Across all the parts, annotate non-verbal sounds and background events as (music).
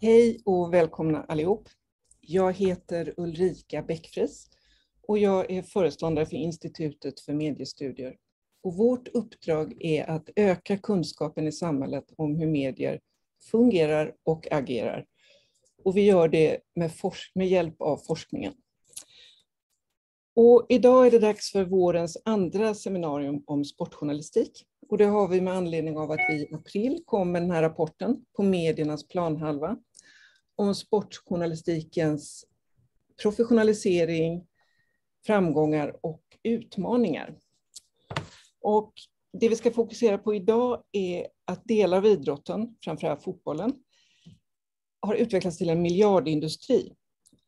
Hej och välkomna allihop. Jag heter Ulrika Bäckfris och jag är föreståndare för Institutet för mediestudier. Och vårt uppdrag är att öka kunskapen i samhället om hur medier fungerar och agerar. Och vi gör det med, med hjälp av forskningen. Och idag är det dags för vårens andra seminarium om sportjournalistik. Och det har vi med anledning av att vi i april kom med den här rapporten på mediernas planhalva om sportjournalistikens professionalisering, framgångar och utmaningar. Och det vi ska fokusera på idag är att delar av idrotten, framförallt fotbollen, har utvecklats till en miljardindustri.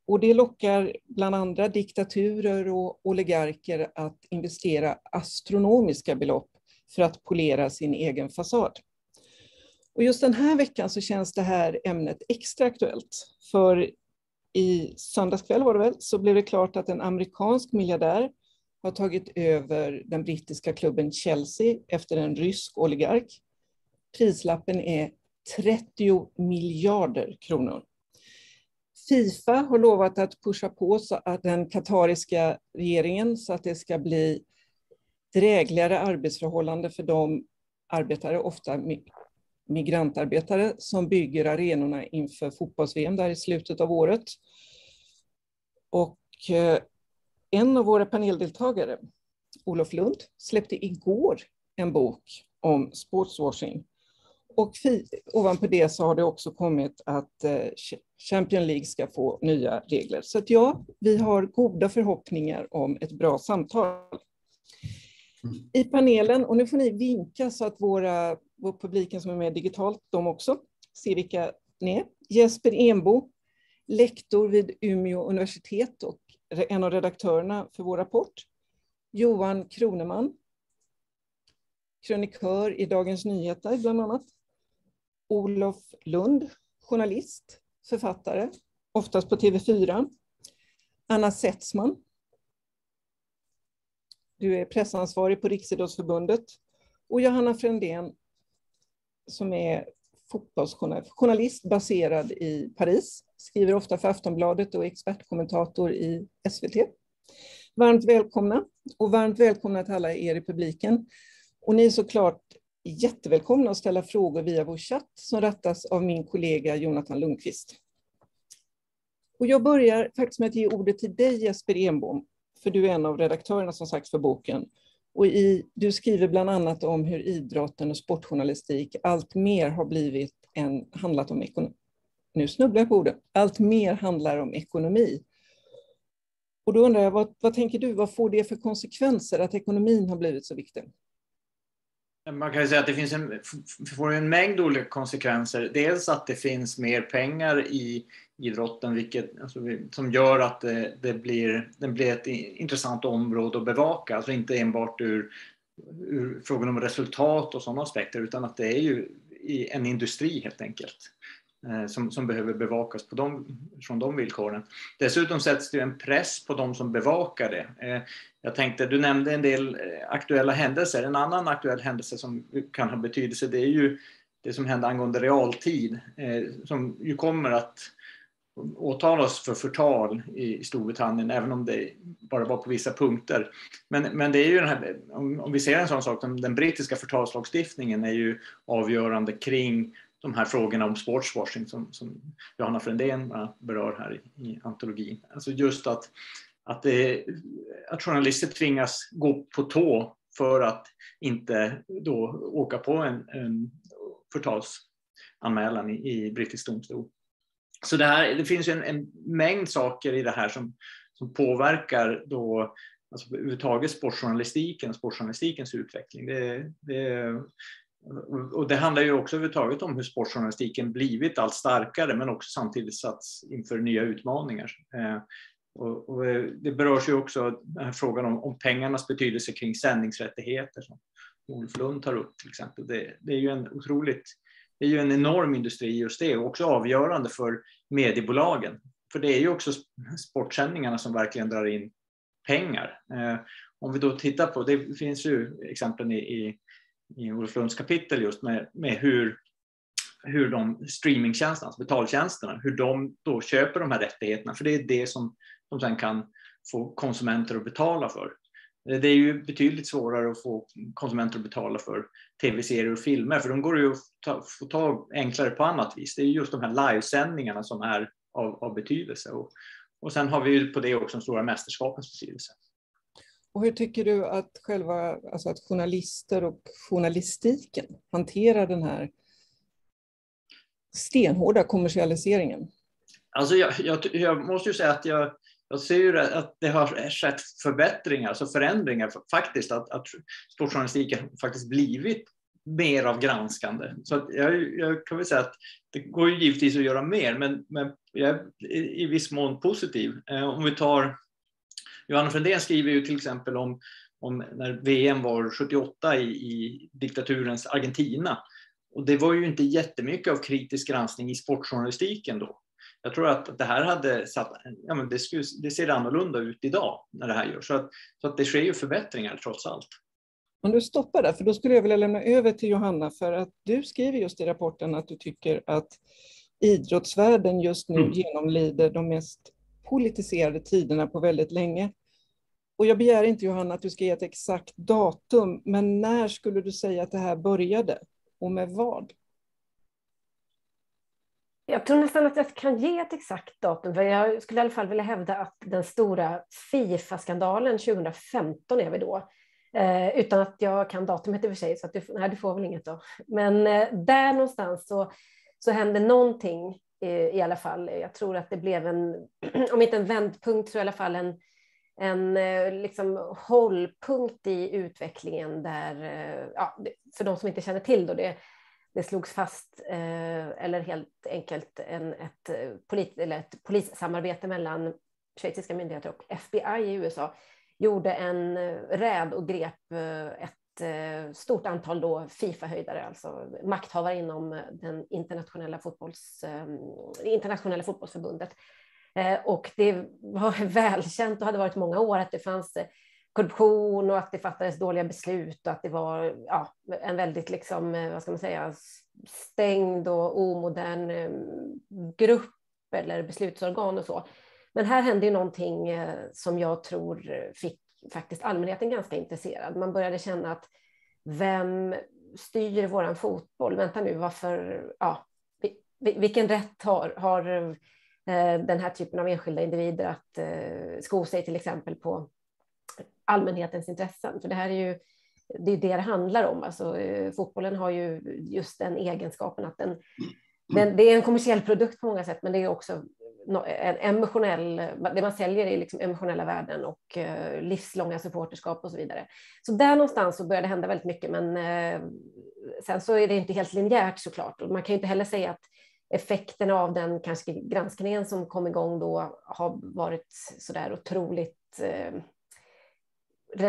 Och det lockar bland andra diktaturer och oligarker att investera astronomiska belopp för att polera sin egen fasad. Och just den här veckan så känns det här ämnet extra aktuellt. För i söndagskväll var det väl, så blev det klart att en amerikansk miljardär har tagit över den brittiska klubben Chelsea efter en rysk oligark. Prislappen är 30 miljarder kronor. Fifa har lovat att pusha på så att den katariska regeringen så att det ska bli drägligare arbetsförhållanden för de arbetare, ofta migrantarbetare, som bygger arenorna inför fotbolls-VM där i slutet av året. Och eh, en av våra paneldeltagare, Olof Lund, släppte igår en bok om sportswashing. Och ovanpå det så har det också kommit att eh, Champions Champion League ska få nya regler. Så att ja, vi har goda förhoppningar om ett bra samtal. I panelen, och nu får ni vinka så att våra, vår publiken som är med digitalt, de också ser vilka ni är. Jesper Enbo, lektor vid Umeå universitet och en av redaktörerna för vår rapport. Johan Kroneman, krönikör i Dagens Nyheter bland annat. Olof Lund, journalist, författare, oftast på TV4. Anna Setzman, du är pressansvarig på Riksidrottsförbundet. Och Johanna Frändén som är fotbollsjournalist baserad i Paris, skriver ofta för Aftonbladet och är expertkommentator i SVT. Varmt välkomna och varmt välkomna till alla er i publiken. Och ni är såklart jättevälkomna att ställa frågor via vår chatt som rattas av min kollega Jonathan Lundqvist. Och jag börjar faktiskt med att ge ordet till dig Jesper Enbom för du är en av redaktörerna som sagt för boken. Och i, du skriver bland annat om hur idrotten och sportjournalistik allt mer har blivit en, handlat om ekonomi. Nu snubblar jag på ordet. Allt mer handlar om ekonomi. Och då undrar jag, vad, vad tänker du, vad får det för konsekvenser att ekonomin har blivit så viktig? Man kan säga att det finns en, får en mängd olika konsekvenser. Dels att det finns mer pengar i idrotten vilket, alltså, som gör att det, det, blir, det blir ett intressant område att bevaka. Alltså inte enbart ur, ur frågan om resultat och sådana aspekter utan att det är ju en industri helt enkelt eh, som, som behöver bevakas på de, från de villkoren. Dessutom sätts det en press på de som bevakar det. Eh, jag tänkte, du nämnde en del eh, aktuella händelser. En annan aktuell händelse som kan ha betydelse det är ju det som hände angående realtid eh, som ju kommer att åtalas för förtal i Storbritannien, även om det bara var på vissa punkter. Men, men det är ju den här, om, om vi ser en sån sak, den, den brittiska förtalslagstiftningen är ju avgörande kring de här frågorna om sportswashing som, som Johanna Frändén berör här i, i antologin. Alltså just att, att, det, att journalister tvingas gå på tå för att inte då åka på en, en förtalsanmälan i, i brittisk domstol. Så det, här, det finns en, en, mängd saker i det här som, som påverkar då alltså överhuvudtaget sportjournalistiken och sportjournalistikens utveckling. Det, det, och det handlar ju också överhuvudtaget om hur sportjournalistiken blivit allt starkare men också samtidigt satts inför nya utmaningar. Eh, och, och eh, det berörs ju också frågan om, om, pengarnas betydelse kring sändningsrättigheter som Olof Lund tar upp till exempel. Det, det är ju en otroligt det är ju en enorm industri just det och också avgörande för mediebolagen. För det är ju också sportsändningarna som verkligen drar in pengar. Eh, om vi då tittar på, det finns ju exempel i, i, i Olof Lunds kapitel just med, med hur hur de streamingtjänsterna, alltså betaltjänsterna, hur de då köper de här rättigheterna. För det är det som de sen kan få konsumenter att betala för. Det är ju betydligt svårare att få konsumenter att betala för tv-serier och filmer, för de går ju att ta, få tag enklare på annat vis. Det är just de här livesändningarna som är av, av betydelse. Och, och sen har vi ju på det också de stora mästerskapens betydelse. Och hur tycker du att själva, alltså att journalister och journalistiken hanterar den här stenhårda kommersialiseringen? Alltså jag, jag, jag måste ju säga att jag, jag ser ju att det har skett förbättringar, alltså förändringar faktiskt, att, att sportjournalistiken faktiskt blivit mer av granskande. Så jag, jag, kan väl säga att det går ju givetvis att göra mer, men, men jag är i viss mån positiv. Eh, om vi tar Johanna Frändén skriver ju till exempel om, om när VM var 78 i, i diktaturens Argentina. Och det var ju inte jättemycket av kritisk granskning i sportjournalistiken då. Jag tror att det här hade satt, ja men det, skulle, det ser annorlunda ut idag när det här görs. Så att, så att det sker ju förbättringar trots allt. Om du stoppar där, för då skulle jag vilja lämna över till Johanna, för att du skriver just i rapporten att du tycker att idrottsvärlden just nu mm. genomlider de mest politiserade tiderna på väldigt länge. Och jag begär inte Johanna att du ska ge ett exakt datum, men när skulle du säga att det här började och med vad? Jag tror nästan att jag kan ge ett exakt datum, för jag skulle i alla fall vilja hävda att den stora Fifa-skandalen 2015 är vi då. Eh, utan att jag kan datumet i och för sig, så att du, nej, du får väl inget då. Men eh, där någonstans så, så hände någonting eh, i alla fall. Jag tror att det blev en, (clears throat) om inte en vändpunkt, så i alla fall en, en eh, liksom, hållpunkt i utvecklingen där, eh, ja, för de som inte känner till då, det, det slogs fast, eh, eller helt enkelt en, ett, eh, polit, eller ett polissamarbete mellan schweiziska myndigheter och FBI i USA, gjorde en eh, räd och grep ett stort antal då Fifa-höjdare, alltså makthavare inom den internationella, fotbolls, internationella fotbollsförbundet. Och det var (laughs) välkänt och hade varit många år att det fanns korruption och att det fattades dåliga beslut och att det var ja, en väldigt liksom, eh, vad ska man säga, stängd och omodern eh, grupp eller beslutsorgan och så. Men här hände ju någonting eh, som jag tror fick faktiskt allmänheten ganska intresserad. Man började känna att vem styr våran fotboll? Vänta nu, varför, ja, vilken rätt har, har den här typen av enskilda individer att sko sig till exempel på allmänhetens intressen. För det här är ju det, är det det handlar om. Alltså, eh, fotbollen har ju just den egenskapen att den, den, det är en kommersiell produkt på många sätt, men det är också en emotionell, det man säljer är liksom emotionella värden och eh, livslånga supporterskap och så vidare. Så där någonstans så börjar det hända väldigt mycket, men eh, sen så är det inte helt linjärt såklart. Och man kan ju inte heller säga att effekterna av den kanske granskningen som kom igång då har varit så där otroligt eh,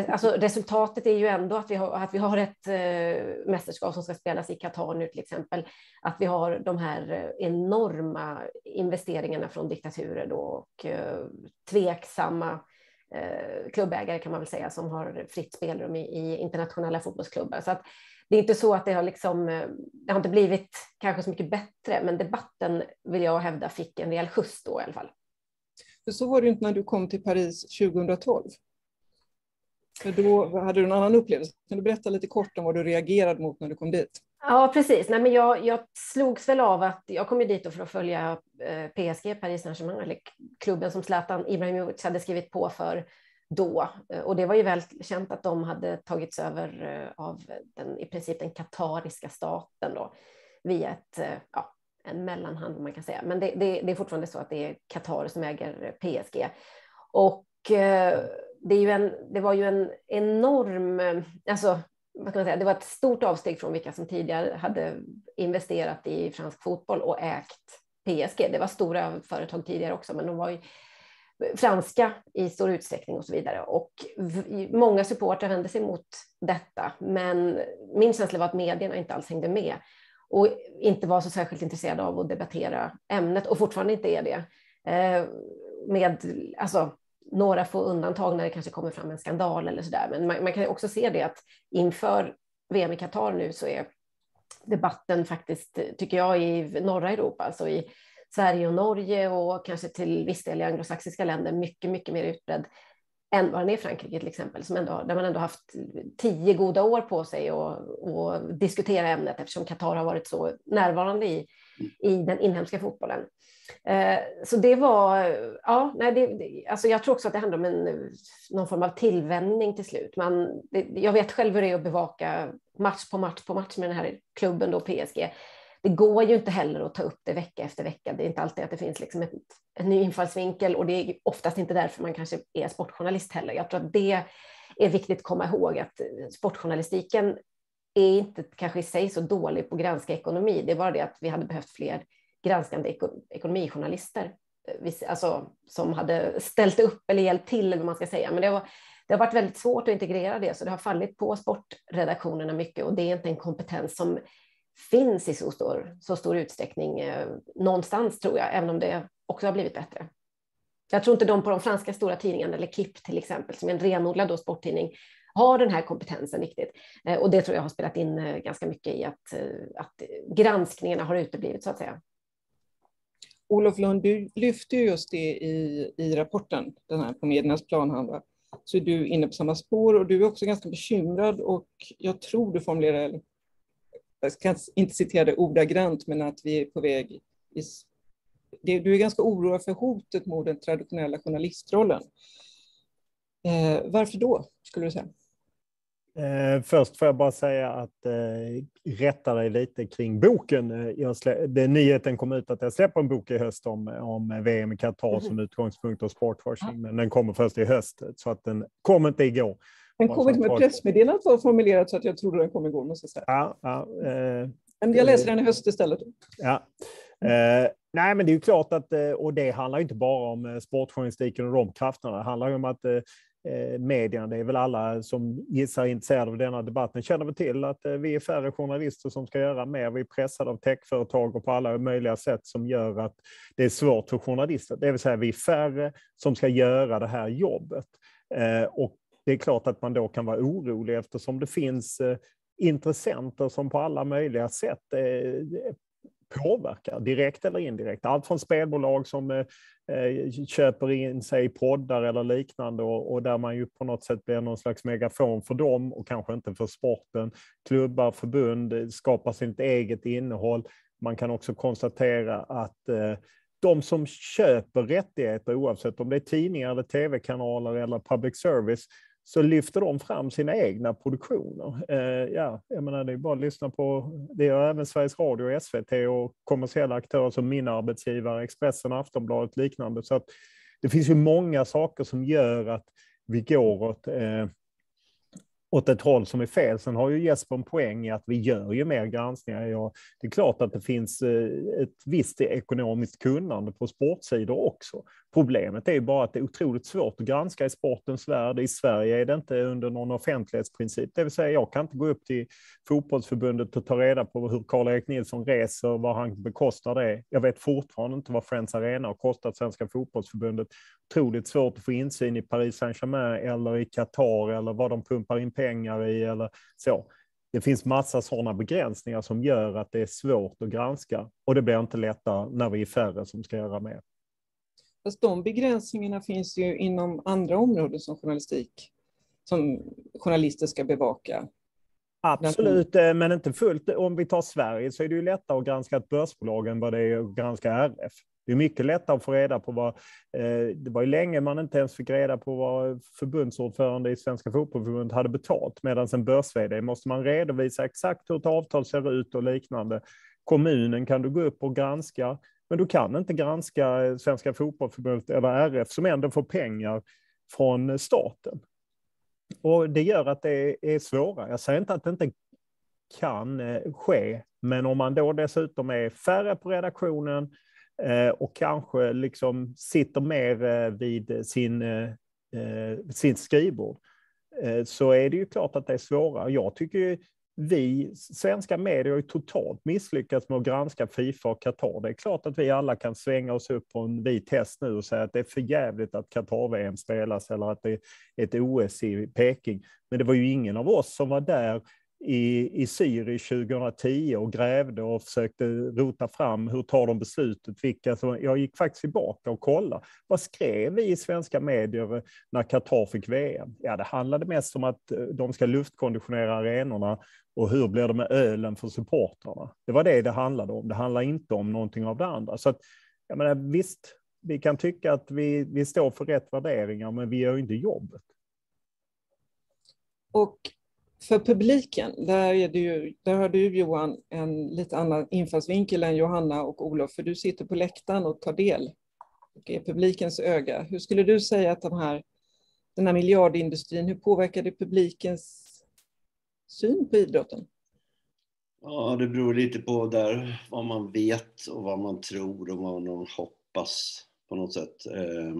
Alltså resultatet är ju ändå att vi har, att vi har ett eh, mästerskap som ska spelas i Qatar nu till exempel. Att vi har de här eh, enorma investeringarna från diktaturer då och eh, tveksamma eh, klubbägare kan man väl säga som har fritt spelrum i, i internationella fotbollsklubbar. Så att det är inte så att det har, liksom, eh, det har inte blivit kanske så mycket bättre, men debatten vill jag hävda fick en rejäl skjuts då i alla fall. För så var det inte när du kom till Paris 2012. För då hade du en annan upplevelse. Kan du berätta lite kort om vad du reagerade mot när du kom dit? Ja, precis. Nej, men jag, jag slogs väl av att jag kom ju dit för att följa eh, PSG, Paris Saint-Germain, eller klubben som Zlatan Ibrahimovic hade skrivit på för då. Eh, och det var ju väl känt att de hade tagits över eh, av den, i princip den katariska staten då, via ett, ja, en mellanhand man kan säga. Men det, det, det är fortfarande så att det är Qatar som äger PSG. Och det, är ju en, det var ju en enorm, eh, alltså vad kan man säga, det var ett stort avsteg från vilka som tidigare hade investerat i fransk fotboll och ägt PSG. Det var stora företag tidigare också, men de var ju franska i stor utsträckning och så vidare. Och många supportrar vände sig mot detta, men min känsla var att medierna inte alls hängde med och inte var så särskilt intresserade av att debattera ämnet och fortfarande inte är det. Eh, med alltså, några få undantag när det kanske kommer fram en skandal eller så där. Men man, man kan också se det att inför VM i Qatar nu så är debatten faktiskt, tycker jag, i norra Europa, alltså i Sverige och Norge och kanske till viss del i anglosaxiska länder, mycket, mycket mer utbredd än vad den är i Frankrike till exempel, som ändå, där man ändå haft tio goda år på sig att diskutera ämnet eftersom Qatar har varit så närvarande i, i den inhemska fotbollen. Eh, så det var, ja, nej, det, alltså jag tror också att det handlar om en, någon form av tillvänjning till slut. Man, det, jag vet själv hur det är att bevaka match på match på match med den här klubben då, PSG. Det går ju inte heller att ta upp det vecka efter vecka. Det är inte alltid att det finns liksom ett, en ny infallsvinkel och det är oftast inte därför man kanske är sportjournalist heller. Jag tror att det är viktigt att komma ihåg att sportjournalistiken är inte kanske i sig så dålig på att granska ekonomi. Det är bara det att vi hade behövt fler granskande ekonomijournalister eh, alltså, som hade ställt upp eller hjälpt till, eller vad man ska säga. Men det, var, det har varit väldigt svårt att integrera det, så det har fallit på sportredaktionerna mycket och det är inte en kompetens som finns i så stor, så stor utsträckning eh, någonstans, tror jag, även om det också har blivit bättre. Jag tror inte de på de franska stora tidningarna, eller KIP till exempel, som är en renodlad sporttidning, har den här kompetensen riktigt. Eh, och det tror jag har spelat in eh, ganska mycket i att, eh, att granskningarna har uteblivit, så att säga. Olof Lund, du lyfter just det i, i rapporten, den här på mediernas planhandla. Så är du inne på samma spår och du är också ganska bekymrad och jag tror du formulerar, jag ska inte citera det ordagrant, men att vi är på väg i, du är ganska oroad för hotet mot den traditionella journalistrollen. Eh, varför då, skulle du säga? Eh, först får jag bara säga att eh, rätta dig lite kring boken. Eh, jag det, nyheten kom ut att jag släpper en bok i höst om, om VM i Qatar mm. som utgångspunkt och sportforskning, men den kommer först i höst, så att den kom inte igår. Den kom inte med pressmeddelandet var formulerat så att jag trodde den kom igår, måste jag säga. Ja, ja, eh, men jag läser den i höst istället. Ja. Eh, nej, men det är ju klart att, eh, och det handlar inte bara om sportjournalistiken och de krafterna, det handlar ju om att Eh, Eh, medierna. Det är väl alla som gissar är intresserade av denna debatten känner väl till att eh, vi är färre journalister som ska göra mer. Vi är pressade av techföretag och på alla möjliga sätt som gör att det är svårt för journalister. Det vill säga vi är färre som ska göra det här jobbet. Eh, och det är klart att man då kan vara orolig eftersom det finns intressenter som på alla möjliga sätt påverkar, direkt eller indirekt. Allt från spelbolag som eh, eh, köper in sig i poddar eller liknande och, och, där man ju på något sätt blir någon slags megafon för dem och kanske inte för sporten. Klubbar, förbund eh, skapar sitt eget innehåll. Man kan också konstatera att eh, de som köper rättigheter, oavsett om det är tidningar, eller tv-kanaler eller public service, så lyfter de fram sina egna produktioner. Eh, ja, jag menar, det är bara att lyssna på, det gör även Sveriges Radio, och SVT och kommersiella aktörer som min arbetsgivare, Expressen, Aftonbladet liknande. Så att det finns ju många saker som gör att vi går åt eh, åt ett håll som är fel. Sen har ju Jesper en poäng i att vi gör ju mer granskningar. Ja, det är klart att det finns eh, ett visst ekonomiskt kunnande på sportsidor också. Problemet är ju bara att det är otroligt svårt att granska i sportens värld. I Sverige är det inte under någon offentlighetsprincip, det vill säga jag kan inte gå upp till fotbollsförbundet och ta reda på hur Karl-Erik Nilsson reser, vad han bekostar det. Jag vet fortfarande inte vad Friends Arena har kostat Svenska fotbollsförbundet. Otroligt svårt att få insyn i Paris Saint-Germain eller i Qatar eller vad de pumpar in pengar i eller så. Det finns massa sådana begränsningar som gör att det är svårt att granska och det blir inte lättare när vi är färre som ska göra mer. Fast de begränsningarna finns ju inom andra områden som journalistik, som journalister ska bevaka. Absolut, eh, men inte fullt. Om vi tar Sverige så är det ju lättare att granska ett börsbolag än vad det är att granska RF. Det är mycket lättare att få reda på vad... Eh, det var ju länge man inte ens fick reda på vad förbundsordförande i Svenska Fotbollförbundet hade betalt, medan en börs måste man redovisa exakt hur ett avtal ser ut och liknande. Kommunen kan du gå upp och granska, men du kan inte granska Svenska Fotbollförbundet eller RF som ändå får pengar från staten. Och det gör att det är svårare. Jag säger inte att det inte kan eh, ske, men om man då dessutom är färre på redaktionen eh, och kanske liksom sitter mer eh, vid sin, sitt skrivbord, så är det ju klart att det är svårare. Jag tycker vi svenska medier har ju totalt misslyckats med att granska Fifa och Qatar. Det är klart att vi alla kan svänga oss upp på en vit häst nu och säga att det är för jävligt att Qatar-VM spelas eller att det är ett OS i Peking. Men det var ju ingen av oss som var där i, i Zürich 2010 och grävde och försökte rota fram hur tar de beslutet. Vilka som, jag gick faktiskt tillbaka och kollade. Vad skrev vi i svenska medier när Qatar fick VM? Ja, det handlade mest om att eh, de ska luftkonditionera arenorna och hur blir det med ölen för supportrarna? Det var det det handlade om. Det handlar inte om någonting av det andra. Så att, jag menar, visst, vi kan tycka att vi, vi står för rätt värderingar, men vi gör inte jobbet. Och för publiken, där, är det ju, där har du Johan en lite annan infallsvinkel än Johanna och Olof, för du sitter på läktaren och tar del och är publikens öga. Hur skulle du säga att den här, den här miljardindustrin, hur påverkar det publikens syn på idrotten? Ja, det beror lite på där vad man vet och vad man tror och vad man hoppas på något sätt. Eh,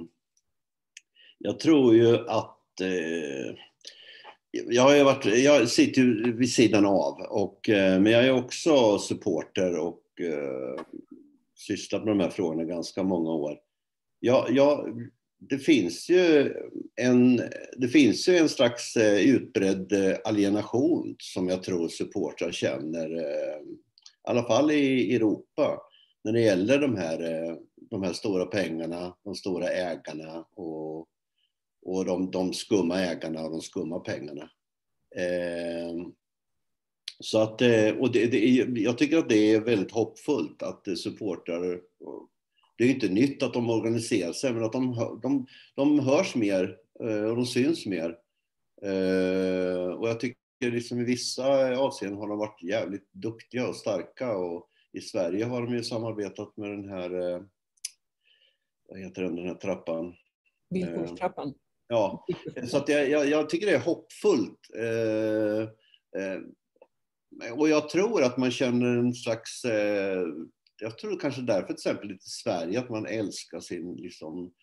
jag tror ju att eh, jag, har varit, jag sitter ju vid sidan av, och, eh, men jag är också supporter och sysslat med de här frågorna ganska många år. Jag, jag, det, finns ju en, det finns ju en slags eh, utbredd eh, alienation som jag tror supportrar känner, eh, i alla fall i Europa, när det gäller de här, de här stora pengarna, de stora ägarna och och de, de skumma ägarna och de skumma pengarna. Ehm, så att, och det, det, jag tycker att det är väldigt hoppfullt att supportrar, det är inte nytt att de organiserar sig, men att de, de, de hörs mer eh, och de syns mer. Eh, och jag tycker liksom i vissa avseenden har de varit jävligt duktiga och starka och i Sverige har de ju samarbetat med den här, vad heter den, den här trappan? Villkorstrappan. Ja, så att jag, jag, jag, tycker det är hoppfullt. Eh, eh, och jag tror att man känner en slags, eh, jag tror kanske därför till exempel i Sverige att man älskar sin, liksom,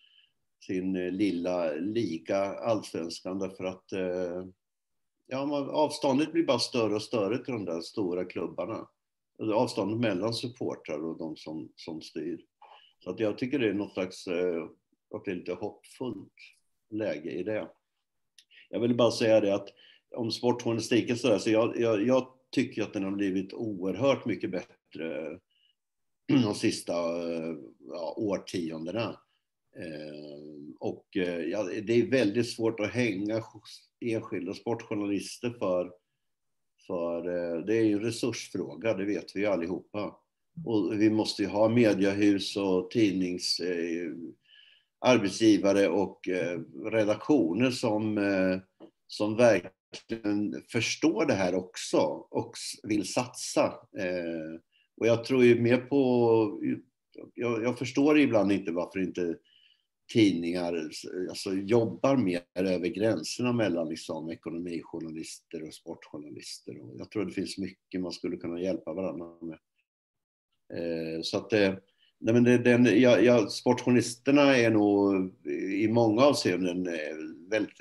sin eh, lilla liga, allsvenskan, därför att eh, ja, man, avståndet blir bara större och större till de där stora klubbarna. Avståndet mellan supportrar och de som, som styr. Så att jag tycker det är något slags, eh, att det är lite hoppfullt läge i det. Jag vill bara säga det att om sportjournalistiken så, där, så jag, jag, jag tycker att den har blivit oerhört mycket bättre de sista eh, ja, årtiondena. Eh, och eh, ja, det är väldigt svårt att hänga enskilda sportjournalister för, för eh, det är ju en resursfråga, det vet vi ju allihopa. Och vi måste ju ha mediehus och tidnings eh, arbetsgivare och eh, redaktioner som, eh, som verkligen förstår det här också och vill satsa. Och jag tror ju mer på, jag, jag förstår ibland inte varför inte tidningar alltså, jobbar mer över gränserna mellan liksom, ekonomijournalister och sportjournalister. Och jag tror det finns mycket man skulle kunna hjälpa varandra med. Eh, så att det, Nej, men det, den, ja, ja, sportjournalisterna är nog i många avseenden eh, väldigt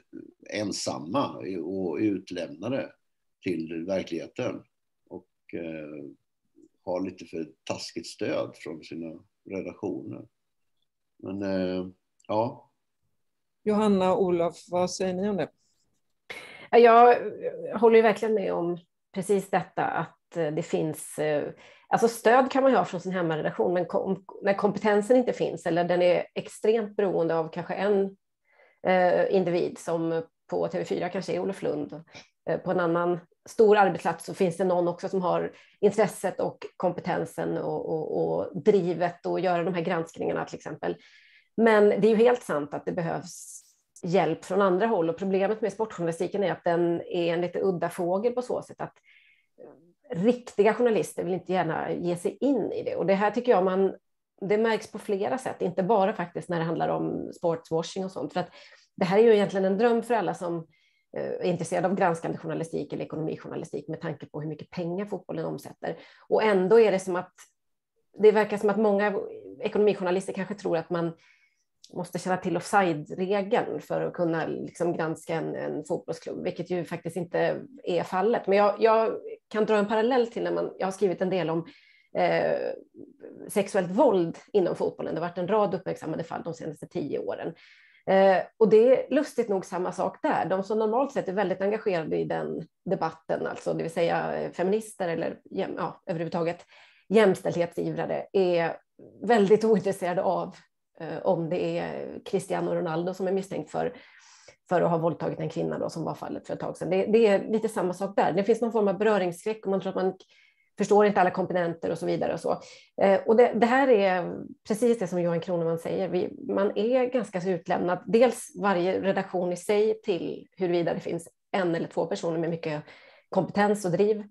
ensamma och utlämnade till verkligheten. Och eh, har lite för taskigt stöd från sina redaktioner. Men eh, ja. Johanna och Olof, vad säger ni om det? Jag håller verkligen med om precis detta att det finns eh, Alltså stöd kan man ju ha från sin hemmaredaktion, men kom, när kompetensen inte finns eller den är extremt beroende av kanske en eh, individ som på TV4 kanske är Olof Lund. Eh, på en annan stor arbetsplats så finns det någon också som har intresset och kompetensen och, och, och drivet att göra de här granskningarna till exempel. Men det är ju helt sant att det behövs hjälp från andra håll och problemet med sportjournalistiken är att den är en lite udda fågel på så sätt att eh, riktiga journalister vill inte gärna ge sig in i det. Och det här tycker jag man, det märks på flera sätt, inte bara faktiskt när det handlar om sportswashing och sånt. För att det här är ju egentligen en dröm för alla som är intresserad av granskande journalistik eller ekonomijournalistik med tanke på hur mycket pengar fotbollen omsätter. Och ändå är det som att det verkar som att många ekonomijournalister kanske tror att man måste känna till offside-regeln för att kunna liksom granska en, en, fotbollsklubb, vilket ju faktiskt inte är fallet. Men jag, jag, kan dra en parallell till när man, jag har skrivit en del om eh, sexuellt våld inom fotbollen. Det har varit en rad uppmärksammade fall de senaste tio åren. Eh, och det är lustigt nog samma sak där. De som normalt sett är väldigt engagerade i den debatten, alltså det vill säga eh, feminister eller ja, överhuvudtaget jämställdhetsivrare, är väldigt ointresserade av eh, om det är Cristiano Ronaldo som är misstänkt för, för att ha våldtagit en kvinna då, som var fallet för ett tag sedan. Det, det är lite samma sak där. Det finns någon form av beröringsskräck och man tror att man förstår inte alla komponenter och så vidare. Och, så. Eh, och det, det, här är precis det som Johan Kroneman säger. Vi, man är ganska så utlämnad, dels varje redaktion i sig till huruvida det finns en eller två personer med mycket kompetens och driv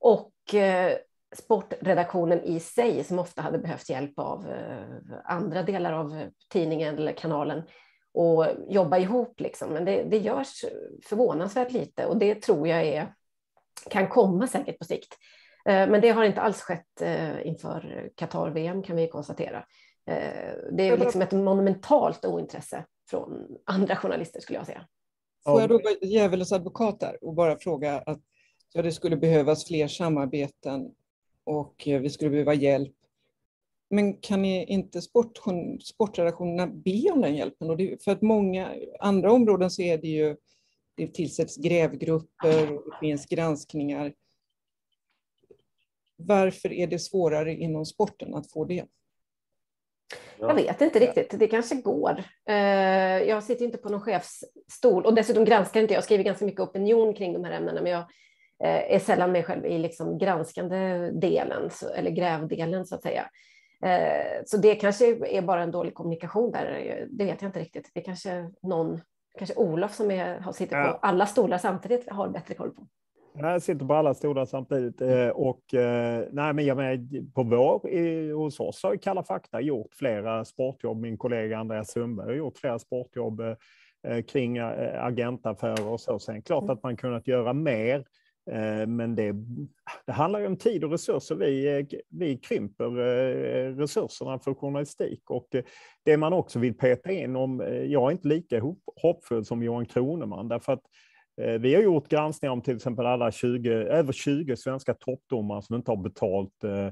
och eh, sportredaktionen i sig som ofta hade behövt hjälp av eh, andra delar av tidningen eller kanalen och jobba ihop. Liksom. Men det, det görs förvånansvärt lite och det tror jag är, kan komma säkert på sikt. Eh, men det har inte alls skett eh, inför Qatar-VM kan vi konstatera. Eh, det är liksom ett monumentalt ointresse från andra journalister skulle jag säga. Får jag då vara djävulens advokat där och bara fråga att ja, det skulle behövas fler samarbeten och vi skulle behöva hjälp. Men kan ni inte sport, sportredaktionerna be om den hjälpen? Och det, för att många andra områden så är det ju, det tillsätts grävgrupper, och det finns granskningar. Varför är det svårare inom sporten att få det? Jag vet inte riktigt, det kanske går. Eh, jag sitter inte på någon chefsstol och dessutom granskar inte jag, skriver ganska mycket opinion kring de här ämnena, men jag eh, är sällan mig själv i liksom granskande delen, eller grävdelen så att säga. Eh, så det kanske är bara en dålig kommunikation där, det vet jag inte riktigt. Det kanske någon, kanske Olof som är, sitter på alla stolar samtidigt har bättre koll på. Jag sitter på alla stolar samtidigt. Eh, och, eh, nej, men jag menar, på vår, hos oss har Kalla fakta gjort flera sportjobb. Min kollega Andreas Sundberg har gjort flera sportjobb eh, kring agentaffärer och så. Sen klart mm. att man kunnat göra mer. Men det, det handlar om tid och resurser. Vi, vi krymper resurserna för journalistik. Och det man också vill peta in om, jag är inte lika hoppfull som Johan Kroneman, därför att Eh, vi har gjort granskningar om till exempel alla 20, över 20 svenska toppdomare som inte har betalt eh,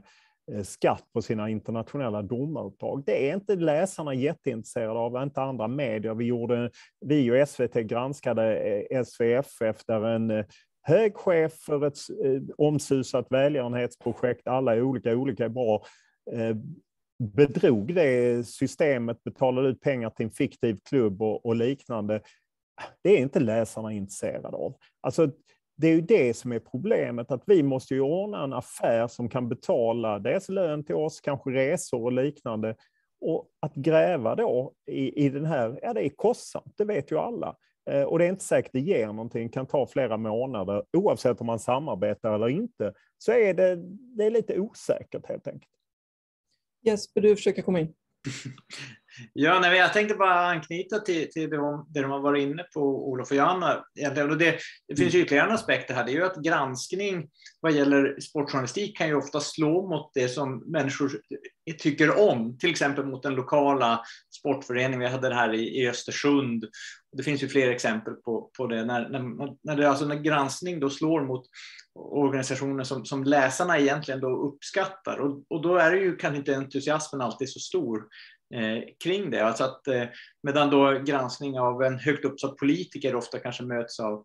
eh, skatt på sina internationella domaruppdrag. Det är inte läsarna jätteintresserade av, inte andra medier. Vi, gjorde, vi och SVT granskade SVFF där en hög chef för ett omsusat välgörenhetsprojekt, alla är olika, olika är bra, bedrog det systemet, betalade ut pengar till en fiktiv klubb och, och liknande det är inte läsarna intresserade av. Alltså, det är ju det som är problemet, att vi måste ju ordna en affär som kan betala dels lön till oss, kanske resor och liknande. Och att gräva då i, i den här, ja det är kostsamt, det vet ju alla. Eh, och det är inte säkert det ger någonting, kan ta flera månader. Oavsett om man samarbetar eller inte, så är det, det är lite osäkert helt enkelt. Jesper, du försöker komma in. (laughs) Ja, nej, jag tänkte bara anknyta till, till det, det de har varit inne på, Olof och Johanna. Det, det finns ju ytterligare en aspekt här, det är ju att granskning vad gäller sportjournalistik kan ju ofta slå mot det som människor tycker om, till exempel mot den lokala sportföreningen. Vi hade det här i, i Östersund. Det finns ju fler exempel på, på det, när, när, när, det, alltså när granskning då slår mot organisationer som, som läsarna egentligen då uppskattar. Och, och då är det ju kanske inte entusiasmen alltid så stor Eh, kring det. Alltså att, eh, medan då granskning av en högt uppsatt politiker ofta kanske möts av,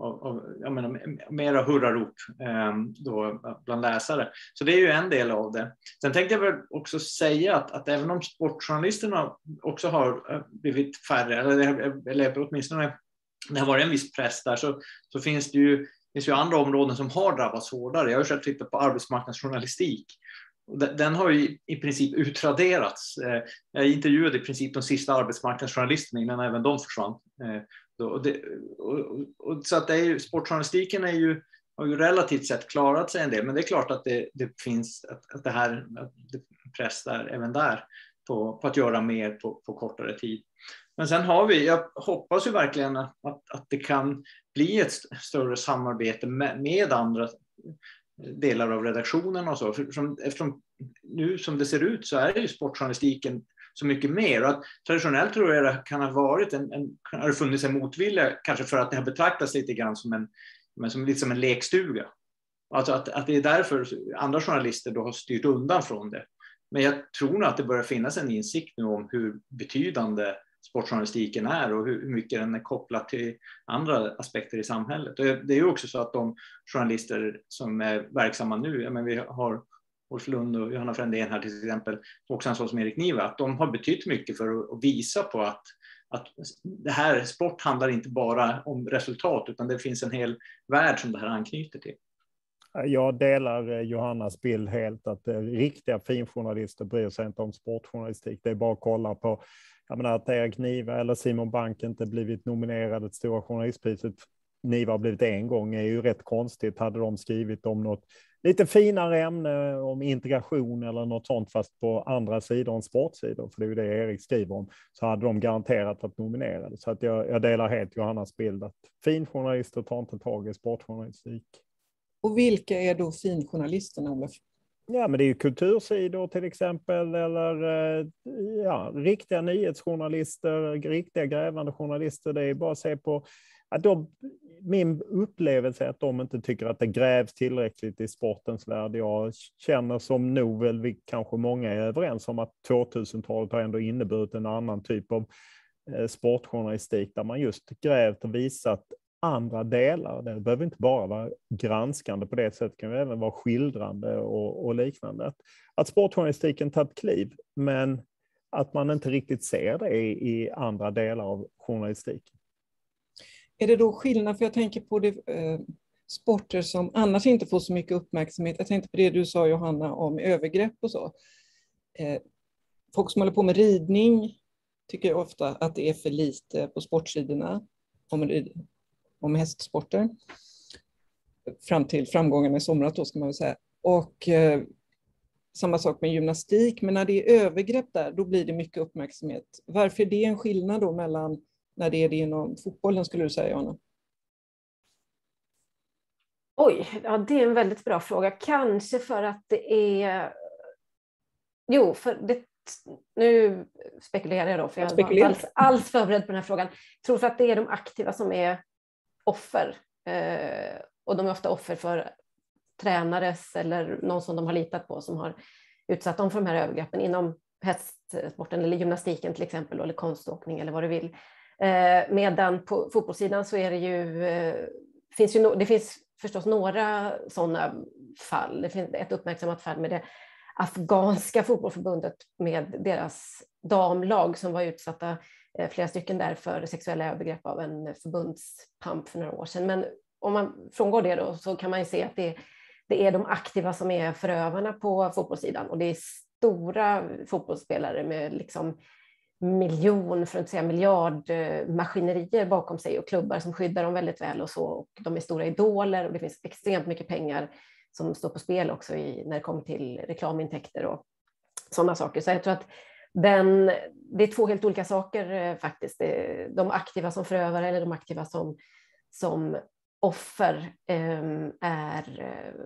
av, av jag menar, mera hurrarop ehm, eh, då bland läsare. Så det är ju en del av det. Sen tänkte jag väl också säga att, att även om sportjournalisterna också har eh, blivit färre, eller, eller åtminstone det har varit en viss press där, så, så finns det ju det finns ju andra områden som har drabbats hårdare. Jag har själv tittat på arbetsmarknadsjournalistik. Den har ju i princip utraderats. Eh, jag intervjuade i princip de sista arbetsmarknadsjournalisterna innan även de försvann. Eh, så att det är ju, sportjournalistiken är ju, har ju relativt sett klarat sig en del, men det är klart att det, det finns att, att det här att det press där, även där på, på att göra mer på, på kortare tid. Men sen har vi, jag hoppas ju verkligen att, att det kan bli ett större samarbete med, med andra delar av redaktionen och så. För som, eftersom nu som det ser ut så är ju sportjournalistiken så mycket mer. Och att traditionellt tror jag det kan ha varit en, en, har det funnits en motvilja kanske för att det har betraktats lite grann som en, som, lite som en lekstuga. Alltså att, att det är därför andra journalister då har styrt undan från det. Men jag tror nog att det börjar finnas en insikt nu om hur betydande sportjournalistiken är och hur mycket den är kopplad till andra aspekter i samhället. Och det är ju också så att de journalister som är verksamma nu, ja, men vi har Ulf Lund och Johanna Frändén här till exempel, och också en sån som Erik Niva, att de har betytt mycket för att visa på att att det här, sport handlar inte bara om resultat utan det finns en hel värld som det här anknyter till. Jag delar eh, Johannas bild helt att eh, riktiga finjournalister bryr sig inte om sportjournalistik. Det är bara att kolla på jag menar, att Erik Niva eller Simon Bank inte blivit nominerade till Stora journalistpriset. Niva har blivit en gång är ju rätt konstigt. Hade de skrivit om något lite finare ämne om integration eller något sånt, fast på andra sidor än sportsidor, för det är ju det Erik skriver om, så hade de garanterat varit nominerade. Så att jag, jag delar helt Johannas bild att finjournalister tar inte tag i sportjournalistik. Och vilka är då finjournalisterna, Olof? Ja, men det är ju kultursidor till exempel, eller eh, ja, riktiga nyhetsjournalister, riktiga grävande journalister. Det är bara att se på att de, min upplevelse är att de inte tycker att det grävs tillräckligt i sportens värld. Jag känner som nog väl vi kanske många är överens om att 2000-talet har ändå inneburit en annan typ av eh, sportjournalistik där man just grävt och visat andra delar. Det behöver inte bara vara granskande på det sättet, det kan även vara skildrande och, och liknande. Att, sportjournalistiken tagit kliv, men att man inte riktigt ser det i, i andra delar av journalistiken. Är det då skillnad, för jag tänker på det, eh, sporter som annars inte får så mycket uppmärksamhet. Jag tänkte på det du sa Johanna om övergrepp och så. Eh, folk som håller på med ridning tycker ofta att det är för lite på sportsidorna om, om hästsporter. Fram till framgångarna i somras då ska man väl säga. Och eh, samma sak med gymnastik, men när det är övergrepp där, då blir det mycket uppmärksamhet. Varför är det en skillnad då mellan när det är det inom fotbollen skulle du säga, Johanna? Oj, ja, det är en väldigt bra fråga. Kanske för att det är... Jo, för det... nu spekulerar jag då, för jag var inte alls, alls förberedd på den här frågan. Jag tror för att det är de aktiva som är offer. Eh, och de är ofta offer för tränares eller någon som de har litat på som har utsatt dem för de här övergreppen inom hästsporten eller gymnastiken till exempel, eller konståkning eller vad du vill. Eh, medan på fotbollssidan så är det ju, eh, finns ju no, det finns förstås några sådana fall. Det finns ett uppmärksammat fall med det afghanska fotbollförbundet med deras damlag som var utsatta, eh, Eh, flera stycken där, för sexuella övergrepp av en förbundspamp för några år sedan. Men om man frångår det då så kan man ju se att det, det är de aktiva som är förövarna på fotbollssidan och det är stora fotbollsspelare med liksom miljon, för att inte säga miljardmaskinerier eh, bakom sig och klubbar som skyddar dem väldigt väl och så. Och de är stora idoler och det finns extremt mycket pengar som står på spel också i, när det kommer till reklamintäkter och sådana saker. Så jag tror att den, det är två helt olika saker eh, faktiskt. De aktiva som förövare eller de aktiva som, som offer ehm, är... Eh,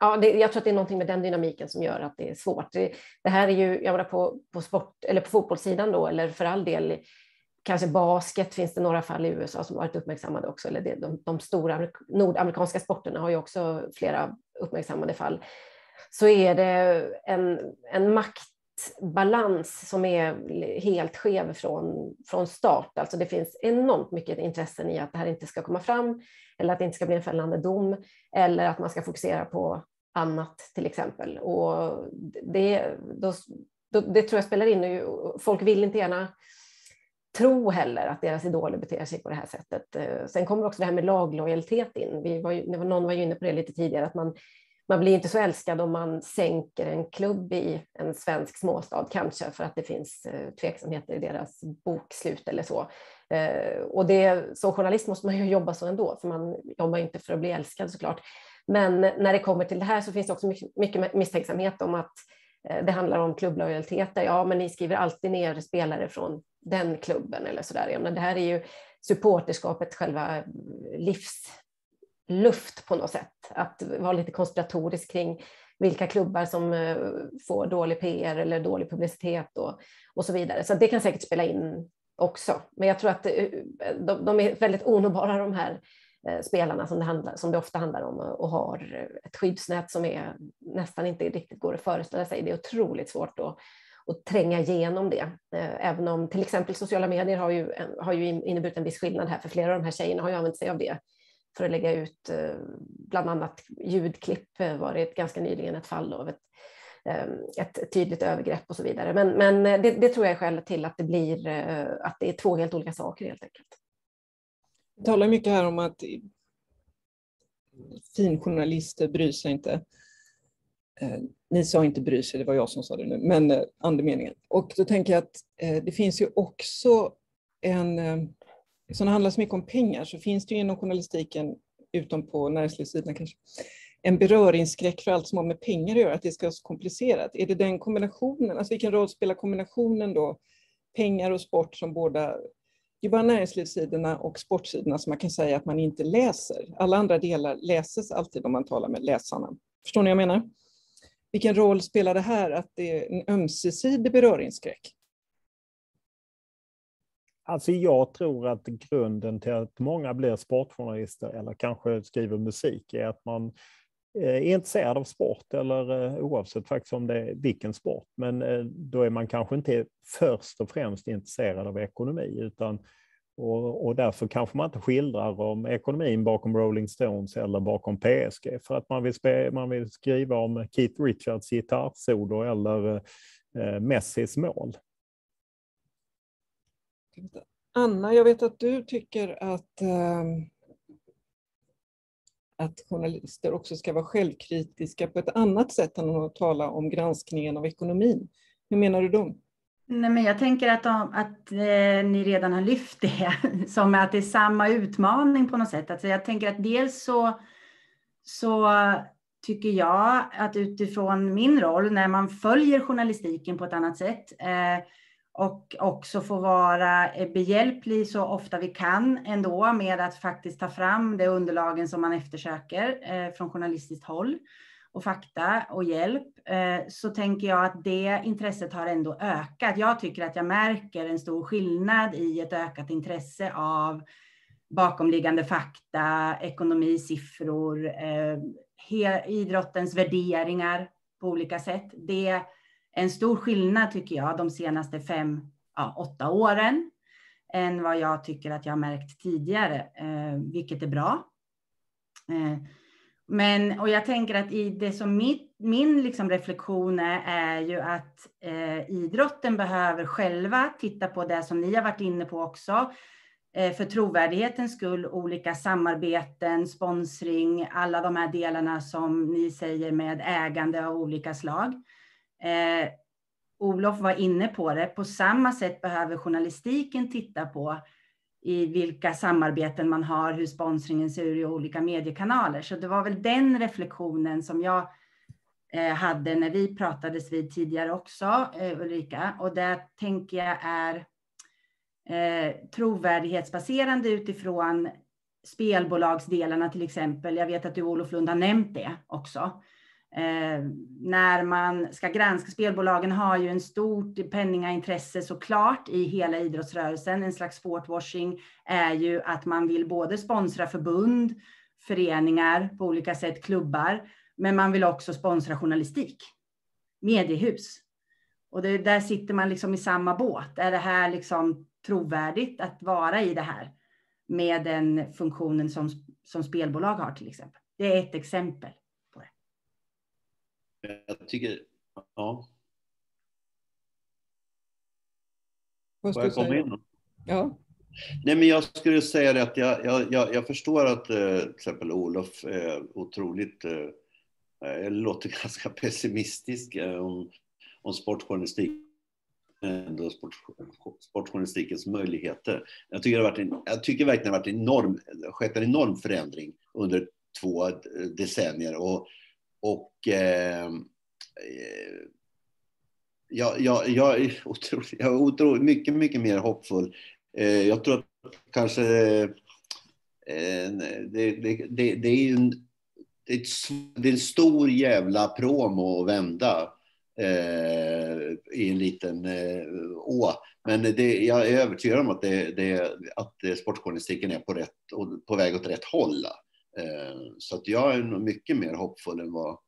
ja, det, jag tror att det är någonting med den dynamiken som gör att det är svårt. Det, det här är ju, jag menar på, på, sport, eller på fotbollssidan då, eller för all del kanske basket finns det några fall i USA som varit uppmärksammade också, eller det, de, de stora nordamerikanska sporterna har ju också flera uppmärksammade fall. Så är det en, en balans som är helt skev från, från start. Alltså det finns enormt mycket intressen i att det här inte ska komma fram eller att det inte ska bli en fällande dom eller att man ska fokusera på annat till exempel. Och det, då, då, det tror jag spelar in. Folk vill inte gärna tro heller att deras idoler beter sig på det här sättet. Eh, sen kommer också det här med laglojalitet in. Vi var ju, någon var ju inne på det lite tidigare, att man, man blir inte så älskad om man sänker en klubb i en svensk småstad, kanske för att det finns eh, tveksamheter i deras bokslut eller så. Eh, och det, som journalist måste man ju (laughs) jobba så ändå, för man jobbar inte för att bli älskad såklart. Men när det kommer till det här så finns det också mycket, misstänksamhet om att eh, det handlar om klubblojaliteter. Ja, men ni skriver alltid ner spelare från den klubben eller så där. Men det här är ju supporterskapet själva livs luft på något sätt. Att vara lite konspiratorisk kring vilka klubbar som eh, får dålig PR eller dålig publicitet och, och så vidare. Så det kan säkert spela in också. Men jag tror att eh, de, de är väldigt onåbara de här eh, spelarna som det, handlar, som det ofta handlar om och har ett skyddsnät som är nästan inte riktigt går att föreställa sig. Det är otroligt svårt att, att tränga igenom det. Även om till exempel sociala medier har ju, har ju inneburit en viss skillnad här, för flera av de här tjejerna har ju använt sig av det för att lägga ut eh, bland annat ljudklipp eh, var det ganska nyligen ett fall av ett, ehm, ett tydligt övergrepp och så vidare. Men, men eh, det, det, tror jag är skälet till att det blir att det är två helt olika saker helt enkelt. Vi talar mycket här om att finjournalister bryr sig inte. Ni sa inte bry sig, det var jag som sa det nu, men andemeningen. Och då tänker jag att det finns ju också en... Som det handlar så mycket om pengar så finns det ju inom journalistiken, utom på näringslivssidan kanske, en beröringsskräck för allt som har med pengar att göra, att det ska vara så komplicerat. Är det den kombinationen, alltså vilken roll spelar kombinationen då, pengar och sport som båda det är bara näringslivssidorna och sportsidorna som man kan säga att man inte läser. Alla andra delar läses alltid om man talar med läsarna. Förstår ni vad jag menar? Vilken roll spelar det här att det är en ömsesidig beröringsskräck? Alltså jag tror att grunden till att många blir sportjournalister eller kanske skriver musik är att man eh, är intresserad av sport eller eh, oavsett faktiskt om det är vilken sport. Men eh, då är man kanske inte först och främst intresserad av ekonomi utan och, och, därför kanske man inte skildrar om ekonomin bakom Rolling Stones eller bakom PSG, för att man vill, spe, man vill skriva om Keith Richards gitarrsolo eller eh, Messis mål. Anna, jag vet att du tycker att, eh, att journalister också ska vara självkritiska på ett annat sätt än att tala om granskningen av ekonomin. Hur menar du då? Nej, men jag tänker att, de, att eh, ni redan har lyft det, (laughs) som att det är samma utmaning på något sätt. Alltså jag tänker att dels så, så tycker jag att utifrån min roll, när man följer journalistiken på ett annat sätt eh, och också få vara eh, behjälplig så ofta vi kan ändå med att faktiskt ta fram de underlagen som man eftersöker eh, från journalistiskt håll och fakta och hjälp eh, så tänker jag att det intresset har ändå ökat. Jag tycker att jag märker en stor skillnad i ett ökat intresse av bakomliggande fakta, ekonomi, siffror, idrottens värderingar på olika sätt. Det en stor skillnad tycker jag de senaste fem, ja, åtta åren än vad jag tycker att jag har märkt tidigare, eh, vilket är bra. Eh, men, och jag tänker att i det som mitt, min liksom reflektion är, är ju att eh, idrotten behöver själva titta på det som ni har varit inne på också. Eh, för trovärdighetens skull, olika samarbeten, sponsring, alla de här delarna som ni säger med ägande av olika slag. Eh, Olof var inne på det. På samma sätt behöver journalistiken titta på i vilka samarbeten man har, hur sponsringen ser ut i olika mediekanaler. Så det var väl den reflektionen som jag eh, hade när vi pratades vid tidigare också, eh, Ulrika. Och det tänker jag är eh, trovärdighetsbaserande utifrån spelbolagsdelarna till exempel. Jag vet att du Olof Lund har nämnt det också. Eh, när man ska granska spelbolagen har ju en stort penningaintresse såklart i hela idrottsrörelsen. En slags sportwashing är ju att man vill både sponsra förbund, föreningar på olika sätt, klubbar, men man vill också sponsra journalistik, mediehus. Och det, där sitter man liksom i samma båt. Är det här liksom trovärdigt att vara i det här med den funktionen som, som spelbolag har till exempel? Det är ett exempel. Jag tycker, ja. Vad ska jag komma in? Ja. Nej, men jag skulle säga det att jag, jag, jag, jag förstår att eh, till exempel Olof är otroligt, eh, eh låter (laughs) ganska pessimistisk eh, om, om sportjournalistik ändå sport, sportjournalistikens möjligheter. Jag tycker, det varit en, jag tycker verkligen det har varit enorm, skett en enorm förändring under två decennier. Och och ehm, eh, jag, jag, jag, är (laughs) otroligt, jag är otroligt, mycket, mycket mer hoppfull. Eh, jag tror att kanske eh, det, det, det, det, är en, det, är det är en stor jävla promo att vända eh, i en liten eh, å. Men det, jag är övertygad om att, det, det, att sportjournalistiken är på, rätt, på väg åt rätt håll. Eh, så att jag är nog mycket mer hoppfull än vad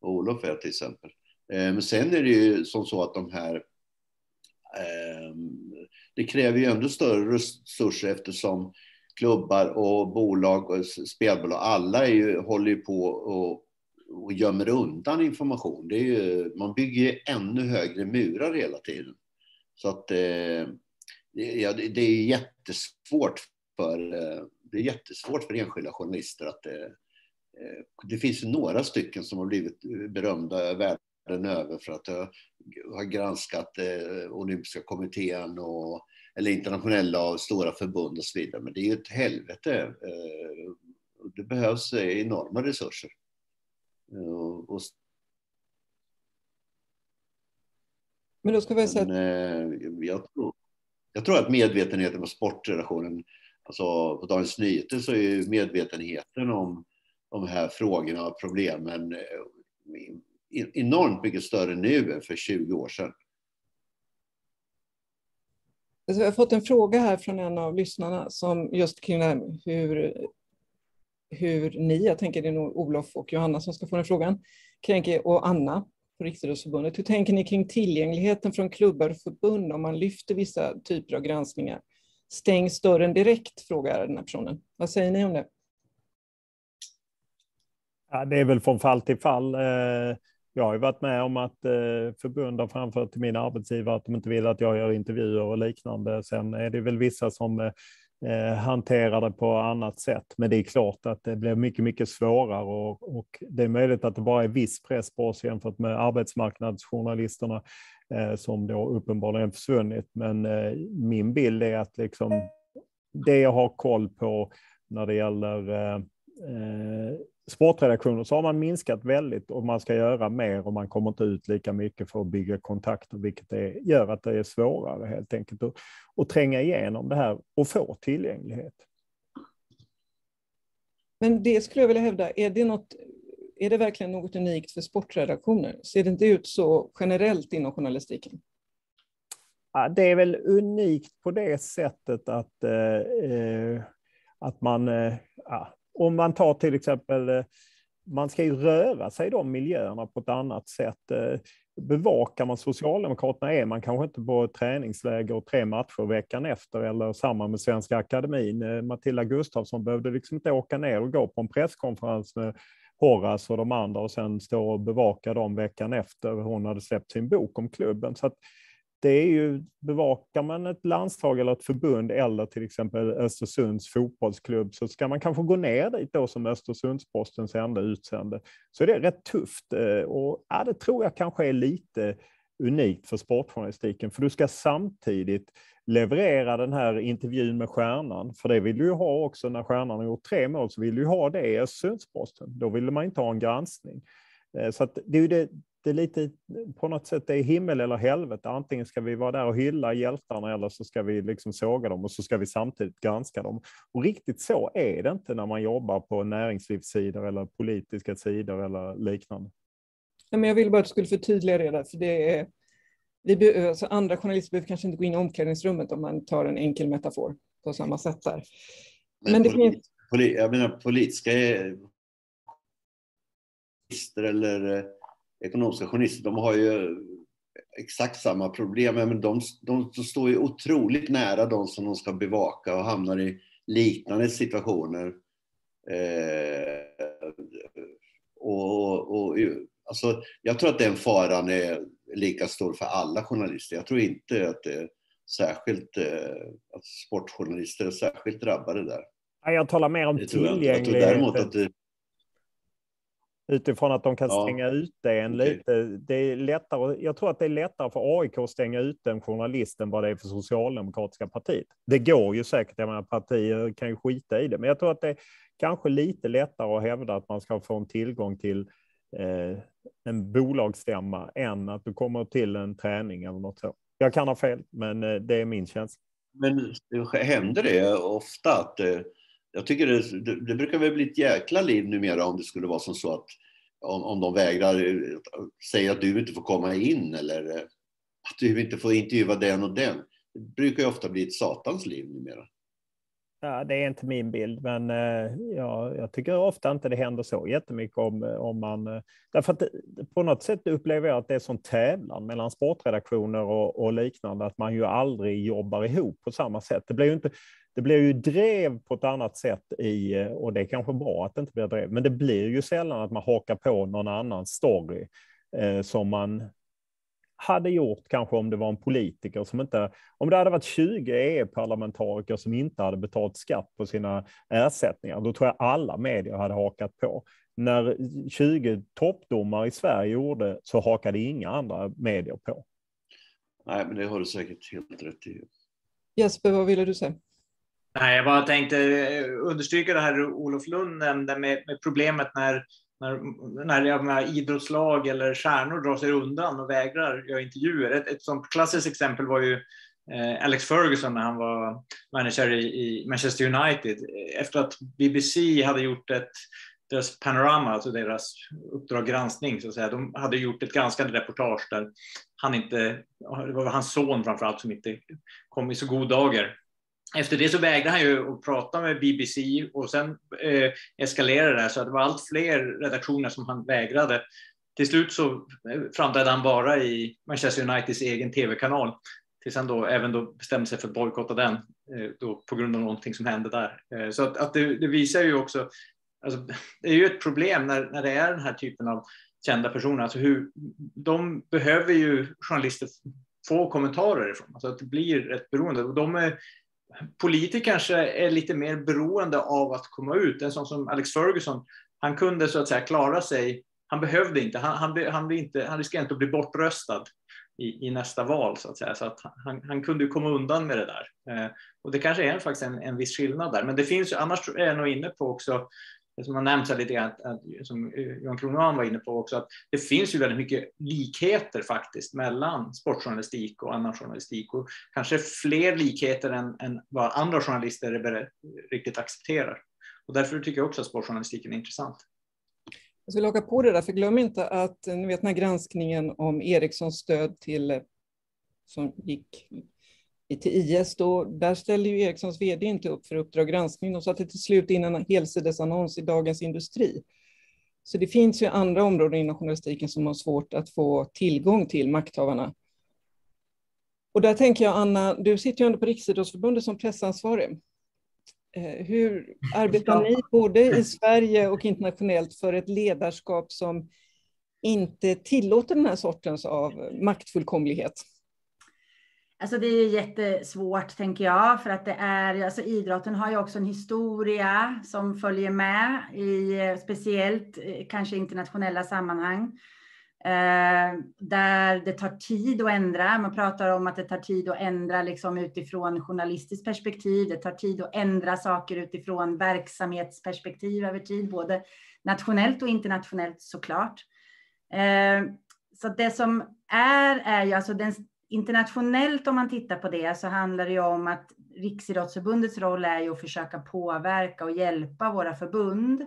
Olof är till exempel. Eh, men sen är det ju som så att de här ehm, det kräver ju ändå större resurser eftersom klubbar och bolag och spelbolag, alla är ju, håller ju på och, och gömmer undan information. Det är ju, man bygger ju ännu högre murar hela tiden. Så att eh, ja, det är jättesvårt för, det är jättesvårt för enskilda journalister att det, eh, det finns några stycken som har blivit berömda världen över för att ha granskat olympiska kommittén och eller internationella och stora förbund och så vidare. Men det är ju ett helvete. Det behövs enorma resurser. Och Men då ska vi säga... Men, jag, tror, jag tror att medvetenheten på sportrelationen, alltså på Dagens Nyheter så är medvetenheten om de här frågorna och problemen eh, enormt mycket större nu än för 20 år sedan. Alltså, jag har fått en fråga här från en av lyssnarna som just kring hur, hur ni, jag tänker det är nog Olof och Johanna som ska få den frågan, kränker, och Anna på Riksidrottsförbundet. Hur tänker ni kring tillgängligheten från klubbar och förbund om man lyfter vissa typer av granskningar? Stängs dörren direkt, frågar den här personen. Vad säger ni om det? Ja, det är väl från fall till fall. Eh, jag har ju varit med om att eh, förbund har framfört till min arbetsgivare att de inte vill att jag gör intervjuer och liknande. Sen är det väl vissa som eh, eh, hanterar det på annat sätt. Men det är klart att det blir mycket, mycket svårare och, och det är möjligt att det bara är viss press på oss jämfört med arbetsmarknadsjournalisterna eh, som då uppenbarligen försvunnit. Men eh, min bild är att liksom det jag har koll på när det gäller eh, eh, sportredaktioner så har man minskat väldigt och man ska göra mer och man kommer inte ut lika mycket för att bygga kontakter, vilket är, gör att det är svårare helt enkelt att, att tränga igenom det här och få tillgänglighet. Men det skulle jag vilja hävda, är det, något, är det verkligen något unikt för sportredaktioner? Ser det inte ut så generellt inom journalistiken? Ja, det är väl unikt på det sättet att, eh, eh att man, eh, ja, om man tar till exempel, eh, man ska ju röra sig i de miljöerna på ett annat sätt. Eh, bevakar man Socialdemokraterna är man kanske inte på träningsläger och tre matcher veckan efter eller samma med Svenska Akademin. Eh, Matilda Gustafsson behövde liksom inte åka ner och gå på en presskonferens med Horace och de andra och sen stå och bevaka dem veckan efter hon hade släppt sin bok om klubben. Så att det är ju, bevakar man ett landslag eller ett förbund eller till exempel Östersunds fotbollsklubb så ska man kanske gå ner dit då som Östersundspostens enda utsände. Så det är rätt tufft eh, och ja, det tror jag kanske är lite unikt för sportjournalistiken för du ska samtidigt leverera den här intervjun med stjärnan, för det vill du ju ha också när stjärnan har gjort tre mål, så vill du ju ha det i Östersundsposten. Då vill man inte ha en granskning. Eh, så det är ju det, det är lite på något sätt det är himmel eller helvete. Antingen ska vi vara där och hylla hjältarna eller så ska vi liksom såga dem och så ska vi samtidigt granska dem. Och riktigt så är det inte när man jobbar på näringslivssidor eller politiska sidor eller liknande. Ja, men jag vill bara att du skulle förtydliga det där, för det är vi alltså andra journalister behöver kanske inte gå in i omklädningsrummet om man tar en enkel metafor på samma sätt där. Men, men det polit, finns... Polit, jag menar politiska eller ekonomiska journalister, de har ju exakt samma problem. Men de, de, de står ju otroligt nära de som de ska bevaka och hamnar i liknande situationer. Eh, och, och, alltså, jag tror att den faran är lika stor för alla journalister. Jag tror inte att det är särskilt, eh, att sportjournalister är särskilt drabbade där. Jag talar mer om tillgänglighet. Jag tror däremot att det, Utifrån att de kan ja. stänga ute en okay. lite. Det är lättare, jag tror att det är lättare för AIK att stänga ut en journalist än vad det är för Socialdemokratiska partiet. Det går ju säkert, jag menar, partier kan ju skita i det, men jag tror att det är kanske lite lättare att hävda att man ska få en tillgång till eh, en bolagsstämma än att du kommer till en träning eller något så. Jag kan ha fel, men eh, det är min känsla. Men händer det ofta att eh jag tycker det, det, det, brukar väl bli ett jäkla liv numera om det skulle vara som så att om, om de vägrar säga att du inte får komma in eller eh, att du inte får intervjua den och den. Det brukar ju ofta bli ett satans liv numera. Ja, det är inte min bild, men eh, ja, jag tycker ofta inte det händer så jättemycket om, eh, om man... Därför att på något sätt upplever jag att det är sån tävlan mellan sportredaktioner och, och, liknande, att man ju aldrig jobbar ihop på samma sätt. Det blir ju, inte, det blir ju drev på ett annat sätt i, eh, och det är kanske bra att det inte blir drev, men det blir ju sällan att man hakar på någon annan story eh, som man hade gjort kanske om det var en politiker som inte, om det hade varit 20 EU-parlamentariker som inte hade betalt skatt på sina ersättningar, då tror jag alla medier hade hakat på. När 20 toppdomare i Sverige gjorde så hakade inga andra medier på. Nej, men det har du säkert helt rätt i. Jesper, vad ville du säga? Nej, jag bara tänkte eh, understryka det här Olof Lund nämnde med, med problemet när när, när menar, idrottslag eller stjärnor drar sig undan och vägrar göra intervjuer. Ett, ett sånt klassiskt exempel var ju eh, Alex Ferguson när han var manager i, i, Manchester United. Efter att BBC hade gjort ett deras panorama, alltså deras uppdrag granskning, så att säga. De hade gjort ett granskande reportage där han inte, det var hans son framför allt som inte kom i så god dagar efter det så vägrade han ju att prata med BBC och sen eh, eskalerade det så att det var allt fler redaktioner som han vägrade. Till slut så eh, framträdde han bara i Manchester Uniteds egen tv-kanal tills han då även då bestämde sig för att bojkotta den eh, då på grund av någonting som hände där. Eh, så att, att det, det, visar ju också, alltså, det är ju ett problem när, när det är den här typen av kända personer, alltså hur, de behöver ju journalister få kommentarer ifrån, alltså att det blir ett beroende. Och de är, politiker kanske är lite mer beroende av att komma ut. En sån som Alex Ferguson, han kunde så att säga klara sig. Han behövde inte, han, han, han, inte, han riskerade inte att bli bortröstad i, i, nästa val så att säga. Så att han, han kunde komma undan med det där. Eh, och det kanske är faktiskt en, en viss skillnad där. Men det finns ju, annars är jag nog inne på också som har nämnts här lite grann, som Johan Kronman var inne på också, att det finns ju väldigt mycket likheter faktiskt mellan sportjournalistik och annan journalistik och kanske fler likheter än, än vad andra journalister är riktigt accepterar. Och därför tycker jag också att sportjournalistiken är intressant. Jag ska haka på det där, för glöm inte att ni vet den här granskningen om Ericssons stöd till eh, som gick till IS, då, där ställde ju Ericssons vd inte upp för Uppdrag granskning. De satte till slut in en helsidesannons i Dagens Industri. Så det finns ju andra områden inom journalistiken som har svårt att få tillgång till makthavarna. Och där tänker jag, Anna, du sitter ju ändå på Riksidrottsförbundet som pressansvarig. Eh, hur arbetar ni både i Sverige och internationellt för ett ledarskap som inte tillåter den här sortens av maktfullkomlighet? Alltså det är jättesvårt tänker jag, för att det är, alltså idrotten har ju också en historia som följer med i speciellt eh, kanske internationella sammanhang. Eh, där det tar tid att ändra. Man pratar om att det tar tid att ändra liksom utifrån journalistiskt perspektiv. Det tar tid att ändra saker utifrån verksamhetsperspektiv över tid, både nationellt och internationellt såklart. Eh, så det som är, är ju alltså den internationellt om man tittar på det så handlar det ju om att Riksidrottsförbundets roll är ju att försöka påverka och hjälpa våra förbund.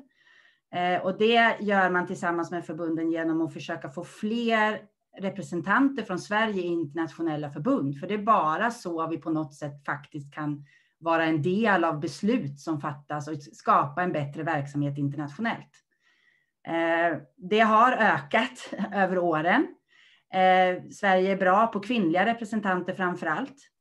Eh, och det gör man tillsammans med förbunden genom att försöka få fler representanter från Sverige i internationella förbund. För det är bara så vi på något sätt faktiskt kan vara en del av beslut som fattas och skapa en bättre verksamhet internationellt. Eh, det har ökat (laughs) över åren. Eh, Sverige är bra på kvinnliga representanter framför allt.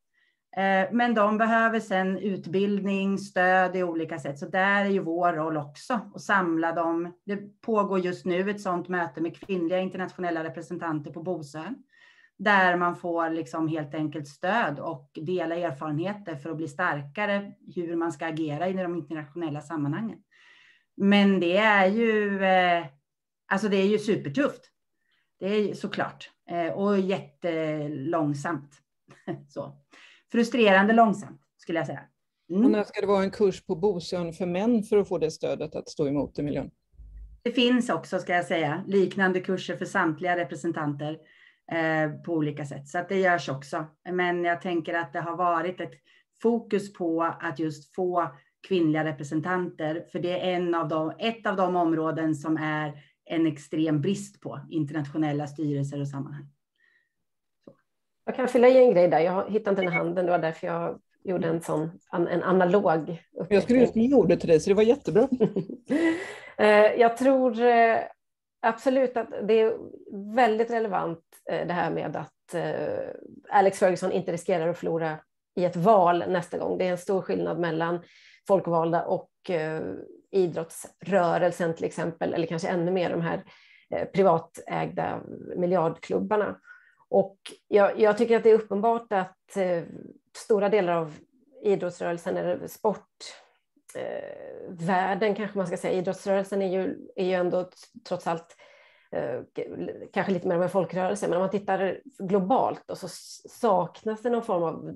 Eh, men de behöver sedan utbildning, stöd i olika sätt. Så där är ju vår roll också att samla dem. Det pågår just nu ett sådant möte med kvinnliga internationella representanter på Bosön. Där man får liksom helt enkelt stöd och dela erfarenheter för att bli starkare hur man ska agera i de internationella sammanhangen. Men det är ju, eh, alltså det är ju supertufft. Det är såklart. Eh, och jättelångsamt. (laughs) Så. Frustrerande långsamt skulle jag säga. Mm. Och när ska det vara en kurs på Bosön för män för att få det stödet att stå emot i miljön? Det finns också, ska jag säga, liknande kurser för samtliga representanter eh, på olika sätt. Så att det görs också. Men jag tänker att det har varit ett fokus på att just få kvinnliga representanter, för det är en av de, ett av de områden som är en extrem brist på internationella styrelser och sammanhang. Så. Jag kan fylla i en grej där. Jag hittade inte den handen, det var därför jag gjorde en sån en analog uppräkning. Jag skulle just ge ordet till dig, så det var jättebra. (laughs) Eh, jag tror eh, absolut att det är väldigt relevant eh, det här med att Alex Ferguson inte riskerar att förlora i ett val nästa gång. Det är en stor skillnad mellan folkvalda och idrottsrörelsen till exempel, eller kanske ännu mer de här eh, privatägda miljardklubbarna. Och jag, jag, tycker att det är uppenbart att eh, stora delar av idrottsrörelsen eller sportvärlden eh, kanske man ska säga, idrottsrörelsen är ju, är ju ändå trots allt eh, kanske lite mer av en folkrörelse, men om man tittar globalt då, så saknas det någon form av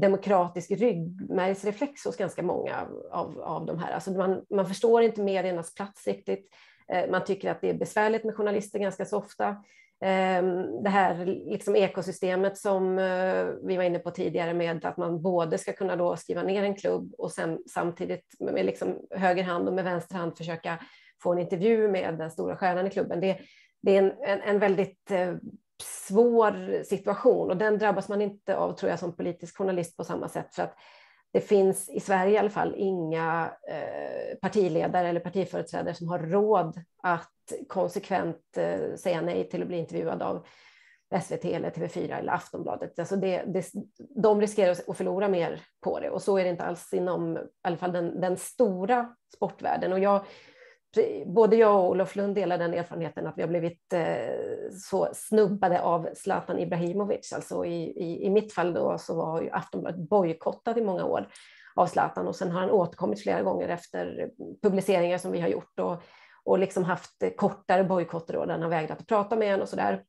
demokratisk ryggmärgsreflex hos ganska många av, av de här. Alltså man, man förstår inte mediernas plats riktigt. Eh, man tycker att det är besvärligt med journalister ganska så ofta. Ehm, det här liksom ekosystemet som eh, vi var inne på tidigare med att man både ska kunna då skriva ner en klubb och sen samtidigt med liksom höger hand och med vänster hand försöka få en intervju med den stora stjärnan i klubben. Det, det är en, en, en väldigt eh, svår situation och den drabbas man inte av tror jag som politisk journalist på samma sätt för att det finns i Sverige i alla fall inga eh, partiledare eller partiföreträdare som har råd att konsekvent eh, säga nej till att bli intervjuad av SVT eller TV4 eller Aftonbladet. Alltså det, det, de riskerar att förlora mer på det och så är det inte alls inom i alla fall den, den stora sportvärlden. Och jag, både jag och Olof Lund delar den erfarenheten att vi har blivit eh, så snubbade av Zlatan Ibrahimovic. Alltså i, i, i mitt fall då så var ju Aftonbladet bojkottat i många år av Zlatan och sen har han återkommit flera gånger efter publiceringar som vi har gjort och, och liksom haft kortare bojkotter där han har vägrat att prata med en och så där.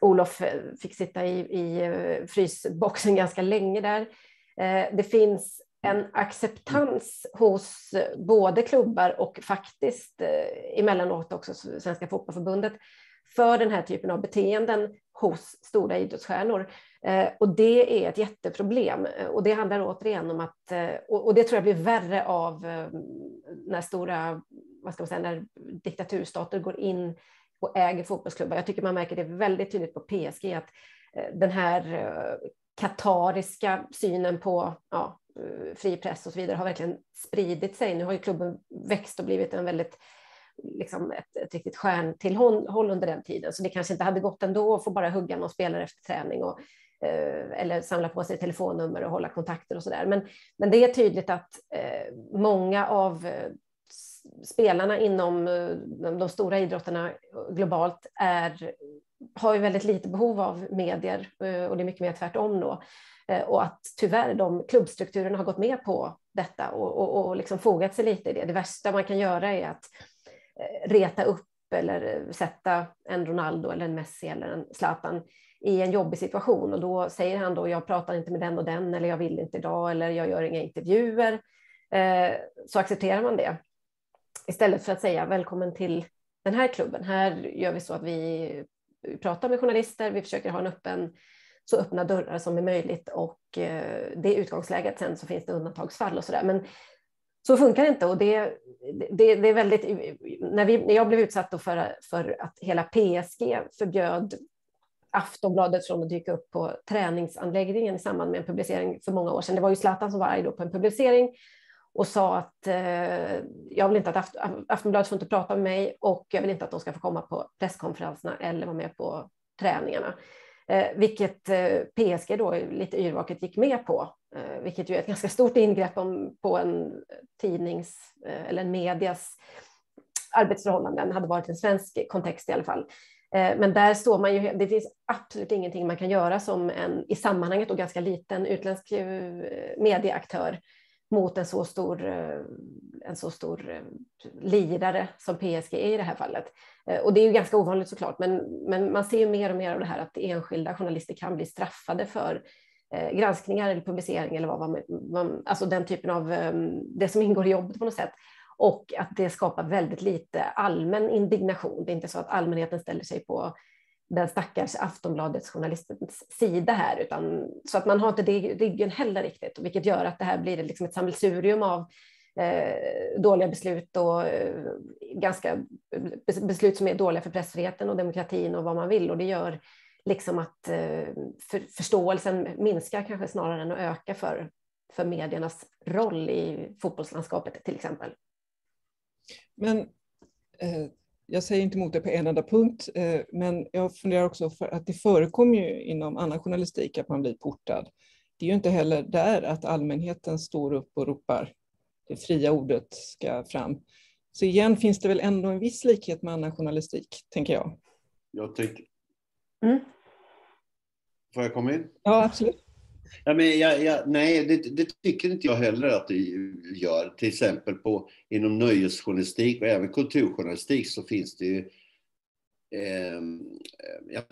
Olof eh, fick sitta i, i eh, frysboxen ganska länge där. Eh, det finns en acceptans hos både klubbar och faktiskt eh, emellanåt också Svenska Fotbollförbundet för den här typen av beteenden hos stora idrottsstjärnor. Eh, och det är ett jätteproblem. Och det handlar återigen om att, eh, och det tror jag blir värre av när stora, vad ska man säga, när diktaturstater går in och äger fotbollsklubbar. Jag tycker man märker det väldigt tydligt på PSG att den här katariska synen på ja, Eh, Eh, fri press och så vidare har verkligen spridit sig. Nu har ju klubben växt och blivit en väldigt liksom ett, ett riktigt stjärntillhåll under den tiden, så det kanske inte hade gått ändå att få bara hugga någon spelare efter träning och, eh, eller samla på sig telefonnummer och hålla kontakter och så där. Men, men det är tydligt att eh, många av spelarna inom de, stora idrotterna globalt är, har ju väldigt lite behov av medier och det är mycket mer tvärtom då. Eh, och att tyvärr de klubbstrukturerna har gått med på detta och, och, och liksom fogat sig lite i det. Det värsta man kan göra är att eh, reta upp eller eh, sätta en Ronaldo eller en Messi eller en Zlatan i en jobbig situation och då säger han då jag pratar inte med den och den eller jag vill inte idag eller jag gör inga intervjuer. Eh, så accepterar man det istället för att säga välkommen till den här klubben. Här gör vi så att vi pratar med journalister, vi försöker ha en öppen så öppna dörrar som är möjligt och eh, det är utgångsläget. Sen så finns det undantagsfall och så där. Men så funkar det inte och det, det, det är väldigt, när, vi, när jag blev utsatt för, för att hela PSG förbjöd Aftonbladet från att dyka upp på träningsanläggningen i samband med en publicering för många år sedan. Det var ju Zlatan som var arg då på en publicering och sa att eh, jag vill inte att Aftonbladet får inte prata med mig och jag vill inte att de ska få komma på presskonferenserna eller vara med på träningarna. Eh, vilket eh, PSG då lite yrvaket gick med på, eh, vilket ju är ett ganska stort ingrepp om, på en tidnings eh, eller en medias arbetsförhållanden, hade varit en svensk kontext i alla fall. Eh, men där står man ju, det finns absolut ingenting man kan göra som en i sammanhanget och ganska liten utländsk eh, medieaktör mot en så stor, eh, en så stor eh, lirare som PSG är i det här fallet. Eh, och det är ju ganska ovanligt såklart, men, men man ser ju mer och mer av det här att enskilda journalister kan bli straffade för granskningar eller publicering eller vad man, man, alltså den typen av, det som ingår i jobbet på något sätt. Och att det skapar väldigt lite allmän indignation. Det är inte så att allmänheten ställer sig på den stackars Aftonbladets journalistens sida här, utan så att man har inte det i ryggen heller riktigt, vilket gör att det här blir liksom ett sammelsurium av eh, dåliga beslut och eh, ganska beslut som är dåliga för pressfriheten och demokratin och vad man vill och det gör liksom att eh, för, förståelsen minskar kanske snarare än att öka för, för mediernas roll i fotbollslandskapet till exempel. Men eh, jag säger inte emot det på en enda punkt, eh, men jag funderar också för att det förekommer ju inom annan journalistik att man blir portad. Det är ju inte heller där att allmänheten står upp och ropar det fria ordet ska fram. Så igen finns det väl ändå en viss likhet med annan journalistik, tänker jag. Jag tycker... Mm. Får jag komma in? Ja, absolut. Ja, men jag, jag, nej, det, det, tycker inte jag heller att det gör. Till exempel på, inom nöjesjournalistik och även kulturjournalistik så finns det ju... Eh, ja,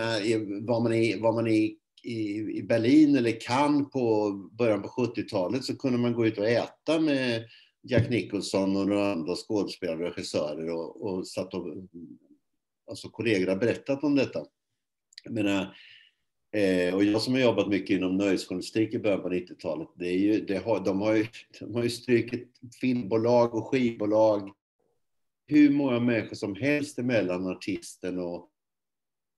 var man i, var man i, i, i Berlin eller Cannes på början på 70-talet så kunde man gå ut och äta med Jack Nicholson och några andra skådespelare och regissörer och, och satt och... Alltså kollegor har berättat om detta. Jag menar, Eh, och jag som har jobbat mycket inom nöjesjournalistik i början på 90-talet, det är ju, det har, de, har ju, (laughs) de har ju strykit filmbolag och skivbolag hur många människor som helst emellan artisten och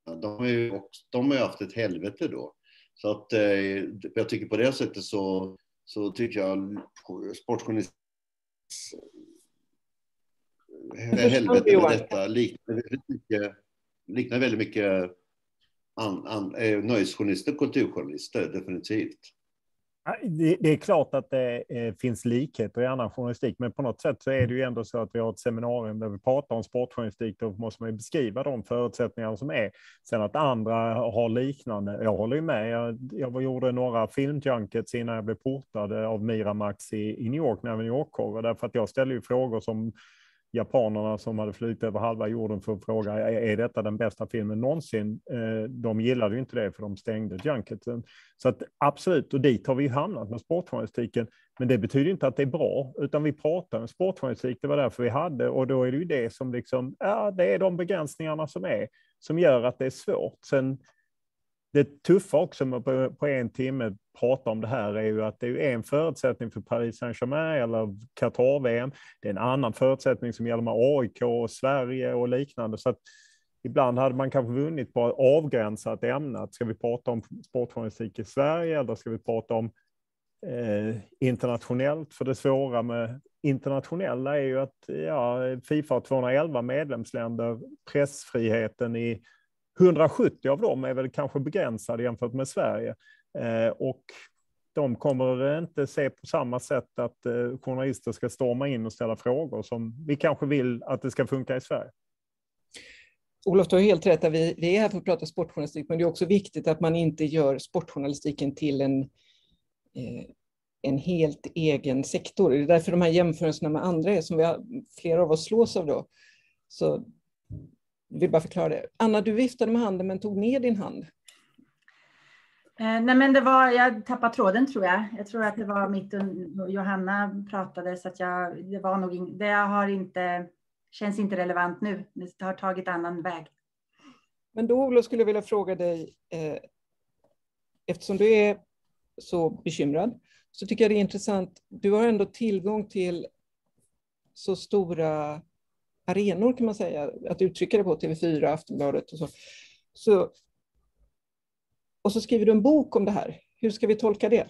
de har ju, också, de har haft ett helvete då. Så att eh, jag tycker på det sättet så, så tycker jag sportjournalistik helvete med detta liknar väldigt mycket, liknar väldigt mycket an, an, eh, nöjesjournalister och kulturjournalister, definitivt. Det, är klart att det eh, finns likheter i annan journalistik, men på något sätt så är det ju ändå så att vi har ett seminarium där vi pratar om sportjournalistik, då måste man ju beskriva de förutsättningar som är. Sen att andra har liknande, jag håller ju med. Jag, jag gjorde några filmjunkets innan jag blev portad eh, av Miramax i, i New York, när jag var New York-korre, därför att jag ställde ju frågor som japanerna som hade flugit över halva jorden för att fråga är detta den bästa filmen någonsin? Eh, de gillade ju inte det för de stängde junketen. Så att absolut, och dit har vi hamnat med sportjournalistiken. Men det betyder inte att det är bra, utan vi pratar om sportjournalistik. Det var därför vi hade och då är det ju det som liksom, ja, det är de begränsningarna som är som gör att det är svårt. Sen det tuffa också med på, på en timme prata om det här är ju att det är en förutsättning för Paris Saint-Germain eller Qatar-VM. Det är en annan förutsättning som gäller med AIK och Sverige och liknande. Så att ibland hade man kanske vunnit på att avgränsa ett ämne. Ska vi prata om sportjournalistik i Sverige eller ska vi prata om eh, internationellt? För det svåra med internationella är ju att ja, Fifa har 211 medlemsländer, pressfriheten i 170 av dem är väl kanske begränsade jämfört med Sverige. Eh, och de kommer inte se på samma sätt att eh, journalister ska storma in och ställa frågor som vi kanske vill att det ska funka i Sverige. Olof, du har helt rätt. Vi, vi är här för att prata sportjournalistik, men det är också viktigt att man inte gör sportjournalistiken till en, eh, en helt egen sektor. Det är därför de här jämförelserna med andra är som vi har, flera av oss slås av. Då. Så vill bara förklara det. Anna, du viftade med handen men tog ner din hand. Eh, nej men det var, jag tappade tråden tror jag. Jag tror att det var mitt och Johanna pratade så att jag, det var nog, det har inte, känns inte relevant nu. Det har tagit annan väg. Men då Olof skulle jag vilja fråga dig, eh, eftersom du är så bekymrad, så tycker jag det är intressant. Du har ändå tillgång till så stora arenor kan man säga, att uttrycka det på, TV4, Aftonbladet och så. så. Och så skriver du en bok om det här. Hur ska vi tolka det?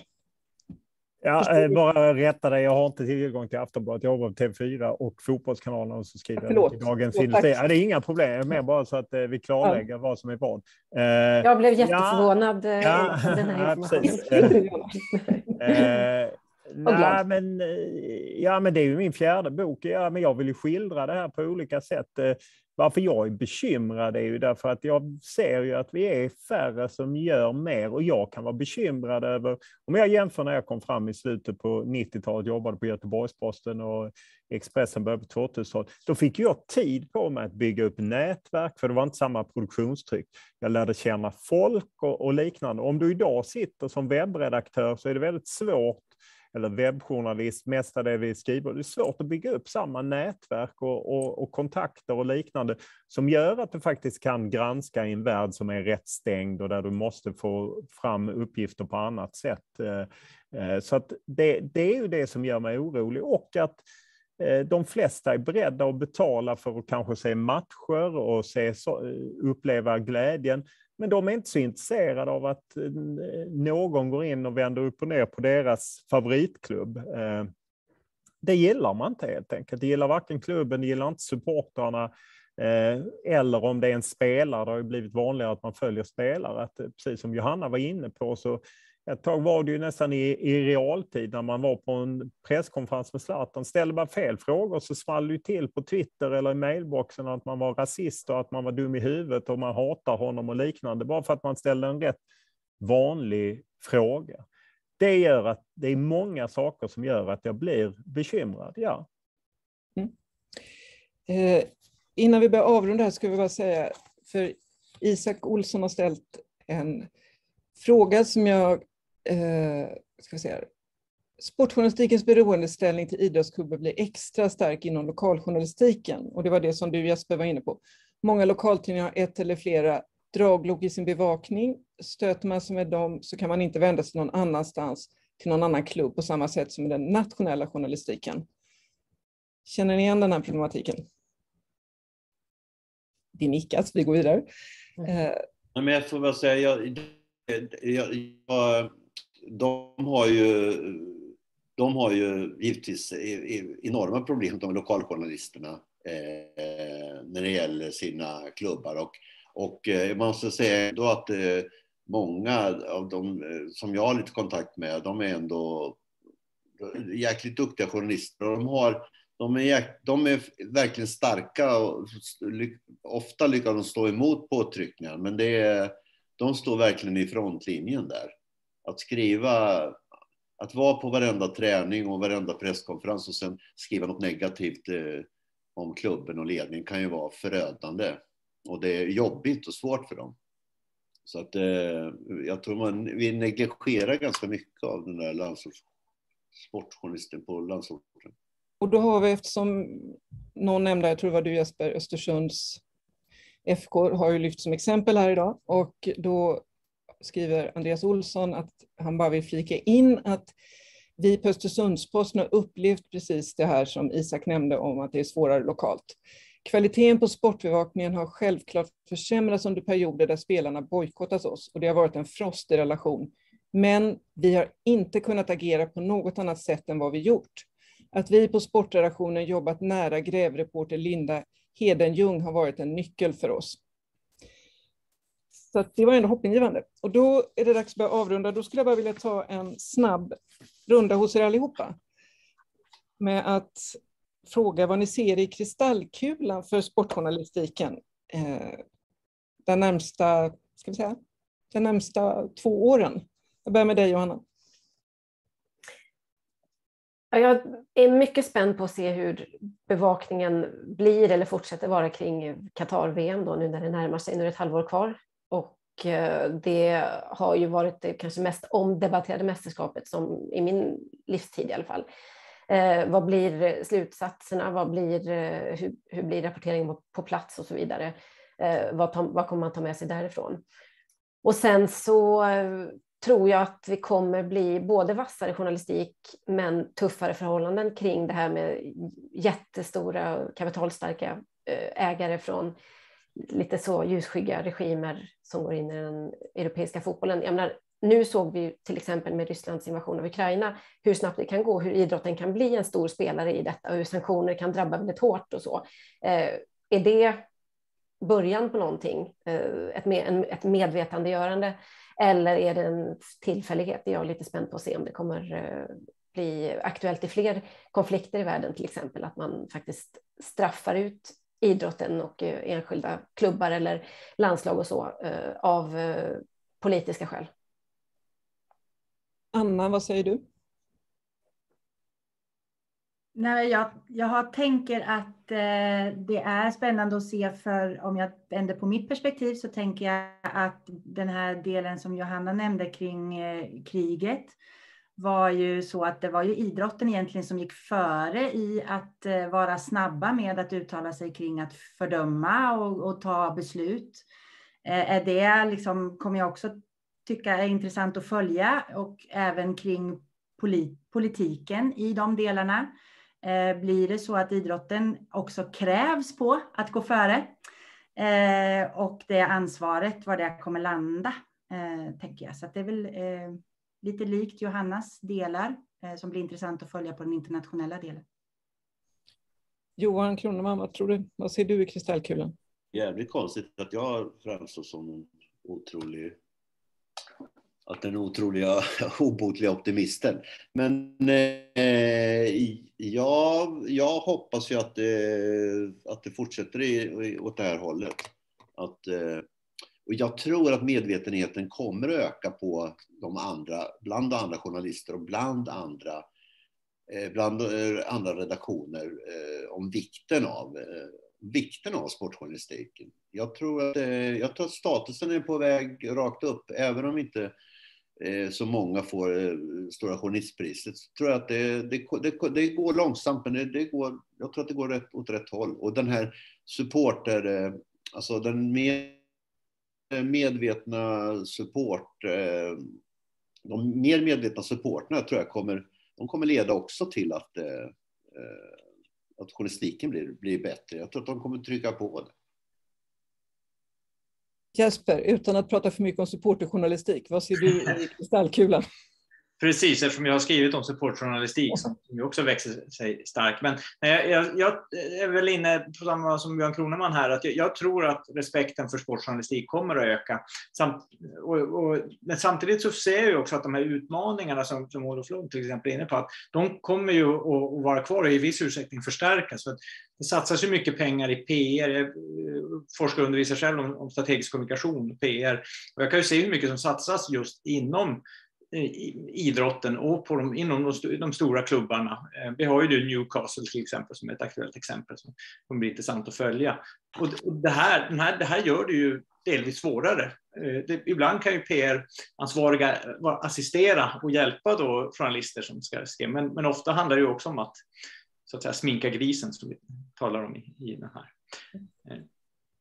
Ja, eh, bara rätta dig, jag har inte tillgång till Aftonbladet, jag jobbar på TV4 och Fotbollskanalen och så skriver jag i Dagens Industri. Ja, det är inga problem, jag är med bara så att eh, vi klarlägger ja. vad som är vad. Eh, jag blev jätteförvånad ja, ja, den här informationen. (laughs) Nej, men, eh, ja, men det är ju min fjärde bok. Ja, men jag vill ju skildra det här på olika sätt. Eh, varför jag är bekymrad är ju därför att jag ser ju att vi är färre som gör mer och jag kan vara bekymrad över, om jag jämför när jag kom fram i slutet på 90-talet, jobbade på Göteborgs-Posten och Expressen började på 2000-talet, då fick jag tid på mig att bygga upp nätverk, för det var inte samma produktionstryck. Jag lärde känna folk och, och liknande. Om du idag sitter som webbredaktör så är det väldigt svårt eller webbjournalist, mestadels skriver, det är svårt att bygga upp samma nätverk och, och, och, kontakter och liknande som gör att du faktiskt kan granska i en värld som är rätt stängd och där du måste få fram uppgifter på annat sätt. Eh, eh, så att det, det är ju det som gör mig orolig och att eh, de flesta är beredda att betala för att kanske se matcher och se, uppleva glädjen. Men de är inte så intresserade av att eh, någon går in och vänder upp och ner på deras favoritklubb. Eh, det gillar man inte helt enkelt. Det gillar varken klubben, det gillar inte supportrarna. Eh, eller om det är en spelare, det har ju blivit vanligare att man följer spelare. Att, precis som Johanna var inne på så ett tag var det ju nästan i, i realtid när man var på en presskonferens med Zlatan. Ställde man fel frågor så small det till på Twitter eller i mailboxen att man var rasist och att man var dum i huvudet och man hatar honom och liknande. Bara för att man ställde en rätt vanlig fråga. Det gör att det är många saker som gör att jag blir bekymrad, ja. Mm. Eh, innan vi börjar avrunda här ska vi bara säga, för Isak Olsson har ställt en fråga som jag eh, ska vi säga, sportjournalistikens beroendeställning till idrottsklubbar blir extra stark inom lokaljournalistiken. Och det var det som du Jesper var inne på. Många lokaltidningar har ett eller flera draglok i sin bevakning. Stöter man sig med dem så kan man inte vända sig någon annanstans till någon annan klubb på samma sätt som i den nationella journalistiken. Känner ni igen den här problematiken? Det nickas, vi går vidare. Mm. Eh, men jag får väl säga, jag, jag, jag, de har ju, de har ju givetvis enorma problem, de lokaljournalisterna, eh, när det gäller sina klubbar. Och, och eh, jag måste säga då att eh, många av de eh, som jag har lite kontakt med, de är ändå jäkligt duktiga journalister. Och de, har, de, är, de är verkligen starka och ofta lyckas de stå emot påtryckningar. Men det är, de står verkligen i frontlinjen där att skriva, att vara på varenda träning och varenda presskonferens och sen skriva något negativt eh, om klubben och ledningen kan ju vara förödande. Och det är jobbigt och svårt för dem. Så att eh, jag tror man, vi negligerar ganska mycket av den där landslags, sportjournalisten på landsorten. Och då har vi, eftersom någon nämnde, jag tror det var du Jesper, Östersunds FK har ju lyft som exempel här idag och då skriver Andreas Olsson att han bara vill flika in att vi på Östersundsposten har upplevt precis det här som Isak nämnde om att det är svårare lokalt. Kvaliteten på sportbevakningen har självklart försämrats under perioder där spelarna bojkottat oss och det har varit en frostig relation. Men vi har inte kunnat agera på något annat sätt än vad vi gjort. Att vi på sportredaktionen jobbat nära grävreporter Linda Hedenjung har varit en nyckel för oss. Så det var ändå hoppingivande. Och då är det dags att börja avrunda. Då skulle jag bara vilja ta en snabb runda hos er allihopa. Med att fråga vad ni ser i kristallkulan för sportjournalistiken eh, den närmsta, ska vi säga, de närmsta två åren. Jag börjar med dig Johanna. Jag är mycket spänd på att se hur bevakningen blir eller fortsätter vara kring Qatar-VM nu när det närmar sig. Nu är det ett halvår kvar och eh, det har ju varit det kanske mest omdebatterade mästerskapet som i min livstid i alla fall. Eh, vad blir slutsatserna? Vad blir, eh, hur, hur blir rapporteringen på, plats och så vidare? Eh, vad, ta, vad kommer man ta med sig därifrån? Och sen så eh, tror jag att vi kommer bli både vassare journalistik men tuffare förhållanden kring det här med jättestora kapitalstarka ägare från lite så ljusskygga regimer som går in i den europeiska fotbollen. Jag menar, nu såg vi till exempel med Rysslands invasion av Ukraina hur snabbt det kan gå, hur idrotten kan bli en stor spelare i detta och hur sanktioner kan drabba väldigt hårt och så. Eh, är det början på någonting, eh, ett, med, en, ett medvetandegörande, eller är det en tillfällighet? Jag är lite spänd på att se om det kommer eh, bli aktuellt i fler konflikter i världen, till exempel att man faktiskt straffar ut idrotten och eh, enskilda klubbar eller landslag och så eh, av eh, politiska skäl. Anna, vad säger du? Nej, jag, jag tänker att eh, det är spännande att se för om jag vänder på mitt perspektiv så tänker jag att den här delen som Johanna nämnde kring eh, kriget var ju så att det var ju idrotten egentligen som gick före i att eh, vara snabba med att uttala sig kring att fördöma och, och ta beslut. Eh, är det liksom, kommer jag också tycka är intressant att följa och även kring polit, politiken i de delarna. Eh, blir det så att idrotten också krävs på att gå före? Och det ansvaret, var det kommer landa, tänker jag. Så det är väl lite likt Johannas delar eh, som blir intressant att följa på den internationella delen. Johan Kroneman, vad tror du? Vad ser du i kristallkulan? Jävligt konstigt att jag framstår som en otrolig att den otroliga (laughs) obotliga optimisten. Men eh, jag, jag hoppas ju att det, att det fortsätter i, åt det här hållet. Att, eh, och jag tror att medvetenheten kommer att öka på de andra, bland andra journalister och bland andra, eh, bland eh, andra redaktioner eh, om vikten av, vikten av sportjournalistiken. Jag tror, att, jag tror att statusen är på väg rakt upp, även om inte så många får Stora Journalistpriset, så tror jag att det, det, det, det går långsamt, men det, går, jag tror att det går rätt, åt rätt håll. Och den här supporter, alltså den mer Eh, medvetna support, eh, de mer medvetna supporterna tror jag kommer, de kommer leda också till att, eh, att journalistiken blir, blir bättre. Jag tror att de kommer trycka på det. Jesper, utan att prata för mycket om supporterjournalistik, vad ser du i kristallkulan? Precis, eftersom jag har skrivit om supportjournalistik som ju också växer sig stark. Men jag, jag, jag, är väl inne på samma som Björn Kroneman här, att jag, jag, tror att respekten för sportjournalistik kommer att öka. Samt, och, och, men samtidigt så ser jag också att de här utmaningarna som, som Olof Lund till exempel är inne på, att de kommer ju att, att vara kvar och i viss utsträckning förstärkas. För det satsas ju mycket pengar i PR. Jag eh, forskar och undervisar själv om, om strategisk kommunikation, PR. Och jag kan ju se hur mycket som satsas just inom idrotten och på de, inom de, de, stora klubbarna. Eh, vi har ju Newcastle till exempel som är ett aktuellt exempel som kommer bli intressant att följa. Och det här, den här, det här gör det ju delvis svårare. Eh, det, ibland kan ju PR-ansvariga assistera och hjälpa då journalister som ska skriva, men, men ofta handlar det ju också om att, så att säga, sminka grisen som vi talar om i, i den här eh,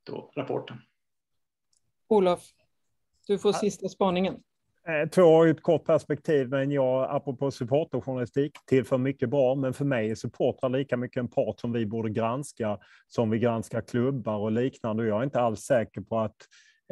då, rapporten. Olof, du får sista spaningen. Eh, två har ju ett kort perspektiv, men jag, apropå supporterjournalistik, tillför mycket bra. Men för mig är supportrar lika mycket en part som vi borde granska, som vi granskar klubbar och liknande. Och jag är inte alls säker på att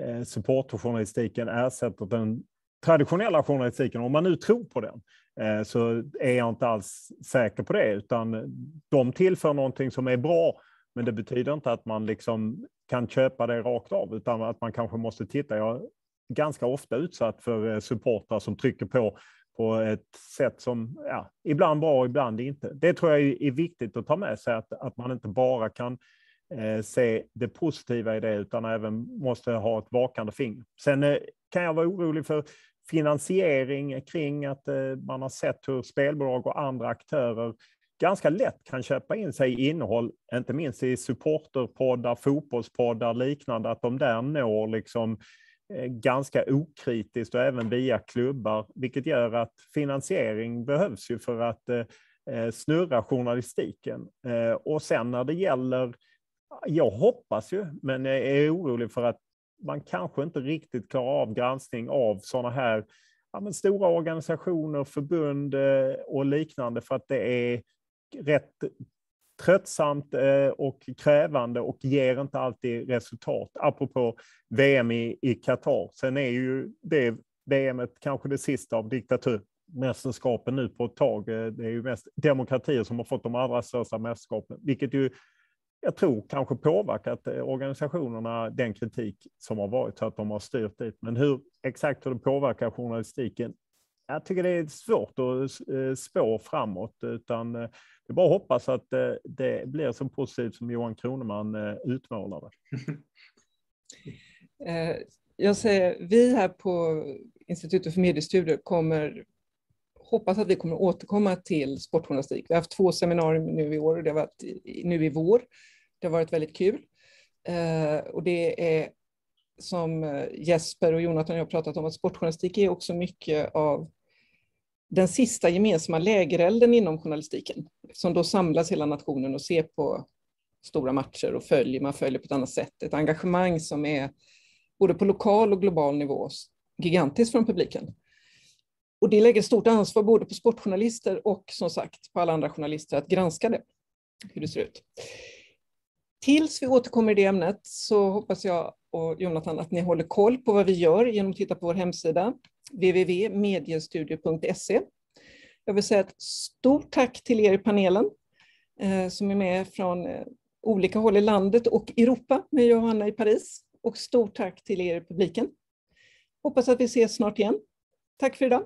eh, supporterjournalistiken ersätter den traditionella journalistiken, om man nu tror på den, eh, så är jag inte alls säker på det, utan de tillför någonting som är bra, men det betyder inte att man liksom kan köpa det rakt av, utan att man kanske måste titta. Jag ganska ofta utsatt för eh, supportrar som trycker på på ett sätt som ja, ibland bra ibland inte. Det tror jag är viktigt att ta med sig, att, att man inte bara kan eh, se det positiva i det, utan även måste ha ett vakande finger. Sen eh, kan jag vara orolig för finansiering kring att eh, man har sett hur spelbolag och andra aktörer ganska lätt kan köpa in sig i innehåll, inte minst i supporterpoddar, fotbollspoddar liknande, att de där når liksom Eh, Eh, ganska okritiskt och även via klubbar, vilket gör att finansiering behövs ju för att eh, eh, snurra journalistiken. Och sen när det gäller, jag hoppas ju, men jag är orolig för att man kanske inte riktigt klarar av granskning av sådana här ja, stora organisationer, förbund och liknande för att det är rätt tröttsamt eh, och krävande och ger inte alltid resultat. Apropå VM i Qatar. Sen är ju det VM kanske det sista av diktaturmästerskapen nu på ett tag. Eh, det är ju mest demokratier som har fått de allra största mästerskapen, vilket ju jag tror kanske påverkat eh, organisationerna, den kritik som har varit, så att de har styrt dit. Men hur exakt hur det påverkar journalistiken, jag tycker det är svårt att eh, eh, spå framåt, utan eh, det är bara att hoppas att det blir så positivt som Johan Kroneman utmålade. (laughs) jag säger, vi här på Institutet för mediestudier kommer hoppas att vi kommer återkomma till sportjournalistik. Vi har haft två seminarier nu i år och det har varit nu i vår. Det har varit väldigt kul. Och det är som Jesper och Jonathan och jag har pratat om att sportjournalistik är också mycket av den sista gemensamma lägerelden inom journalistiken, som då samlas hela nationen och ser på stora matcher och följer, man följer på ett annat sätt. Ett engagemang som är både på lokal och global nivå gigantiskt från publiken. Och det lägger stort ansvar både på sportjournalister och som sagt på alla andra journalister att granska det, hur det ser ut tills vi återkommer i det ämnet så hoppas jag och Jonathan att ni håller koll på vad vi gör genom att titta på vår hemsida www.mediestudio.se. Jag vill säga ett stort tack till er i panelen eh, som är med från eh, olika håll i landet och Europa med Johanna i Paris. Och stort tack till er i publiken. Hoppas att vi ses snart igen. Tack för idag.